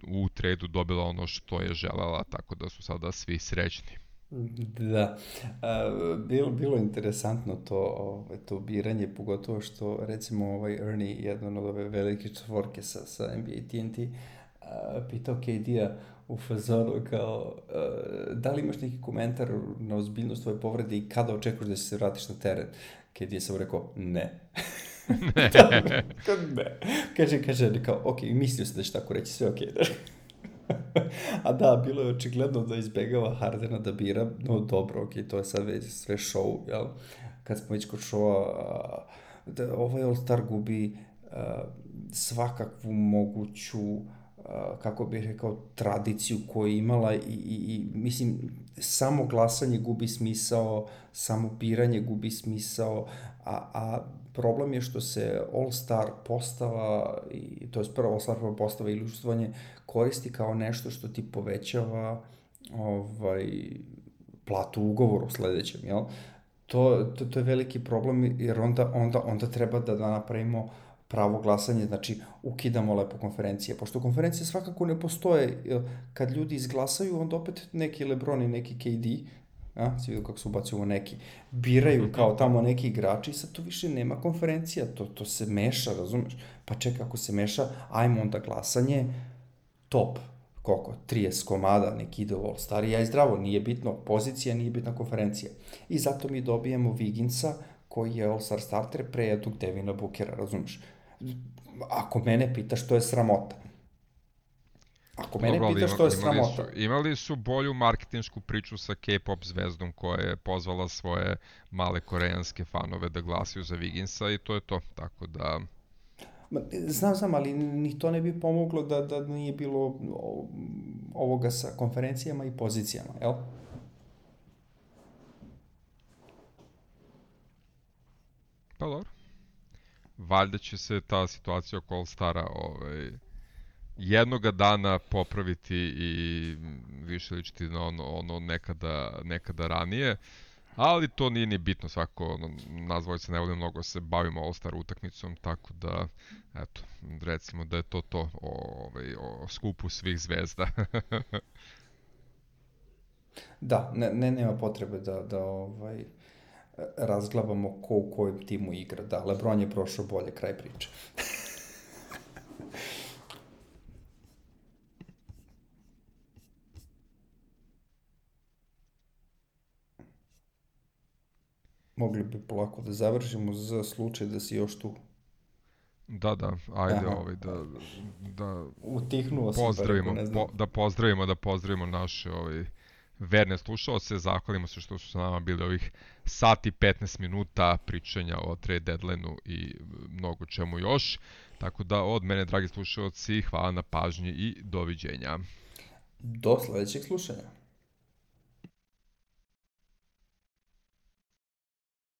u tradu dobila ono što je želela, tako da su sada svi srećni. Da, bilo, bilo interesantno to, ovaj, to biranje, pogotovo što recimo ovaj Ernie, jedan od ove velike četvorke sa, sa NBA TNT, pitao KD-a u fazonu kao da li imaš neki komentar na ozbiljnost tvoje povrede i kada očekuješ da se vratiš na teren? KD je sam rekao ne. ne. ne. Kaže, kaže, kao, ok, mislio sam da će tako reći, sve ok. A da, bilo je očigledno da izbegava Hardena da bira, no dobro, ok, to je sad već sve show, jel? Kad smo već kod showa, da ovaj All-Star gubi a, svakakvu moguću kako bih rekao, tradiciju koju je imala i, i, i mislim, samo glasanje gubi smisao, samo biranje gubi smisao, a, a problem je što se All-Star postava, i, to je prvo All-Star postava i učestvovanje koristi kao nešto što ti povećava ovaj, platu u ugovoru sledećem, jel? To, to, to je veliki problem jer onda, onda, onda treba da, da napravimo pravo glasanje, znači ukidamo lepo konferencije, pošto konferencije svakako ne postoje, kad ljudi izglasaju, onda opet neki Lebron i neki KD, a, si vidio kako se ubacuju neki, biraju kao tamo neki igrači i sad tu više nema konferencija, to, to se meša, razumeš? Pa čekaj, ako se meša, ajmo onda glasanje, top, koliko, 30 komada, neki ide u All-Star, ja i zdravo, nije bitno pozicija, nije bitna konferencija. I zato mi dobijemo Viginsa, koji je All-Star starter pre jednog Devina Bookera, razumeš? Ako mene pitaš, to je sramota. Ako mene Dobro, pitaš, to je sramota. Su, imali su bolju marketinšku priču sa K-pop zvezdom koja je pozvala svoje male koreanske fanove da glasaju za Viginsa i to je to. Tako da... Znam, znam, ali ni to ne bi pomoglo da, da nije bilo ovoga sa konferencijama i pozicijama, jel? Pa dobro. Valjda će se ta situacija oko All-Stara ovaj, jednoga dana popraviti i više ličiti na ono, ono nekada, nekada ranije. Ali to nije ni bitno, svako, ono, nazvoj se ne volim mnogo se bavimo All-Star utakmicom, tako da, eto, recimo da je to to o, ovaj, o skupu svih zvezda. da, ne, ne, nema potrebe da, da ovaj, razglabamo ko u kojem timu igra. Da, Lebron je prošao bolje, kraj priče. Mogli bi polako da završimo za slučaj da si još tu. Da, da, ajde Aha. ovaj, da, da Utihnuo pozdravimo, sam, po, da pozdravimo, da pozdravimo naše ovaj, verne slušalce, zahvalimo se što su sa nama bili ovih sati 15 minuta pričanja o trade deadline-u i mnogo čemu još. Tako da od mene, dragi slušalci, hvala na pažnji i doviđenja. Do sledećeg slušanja.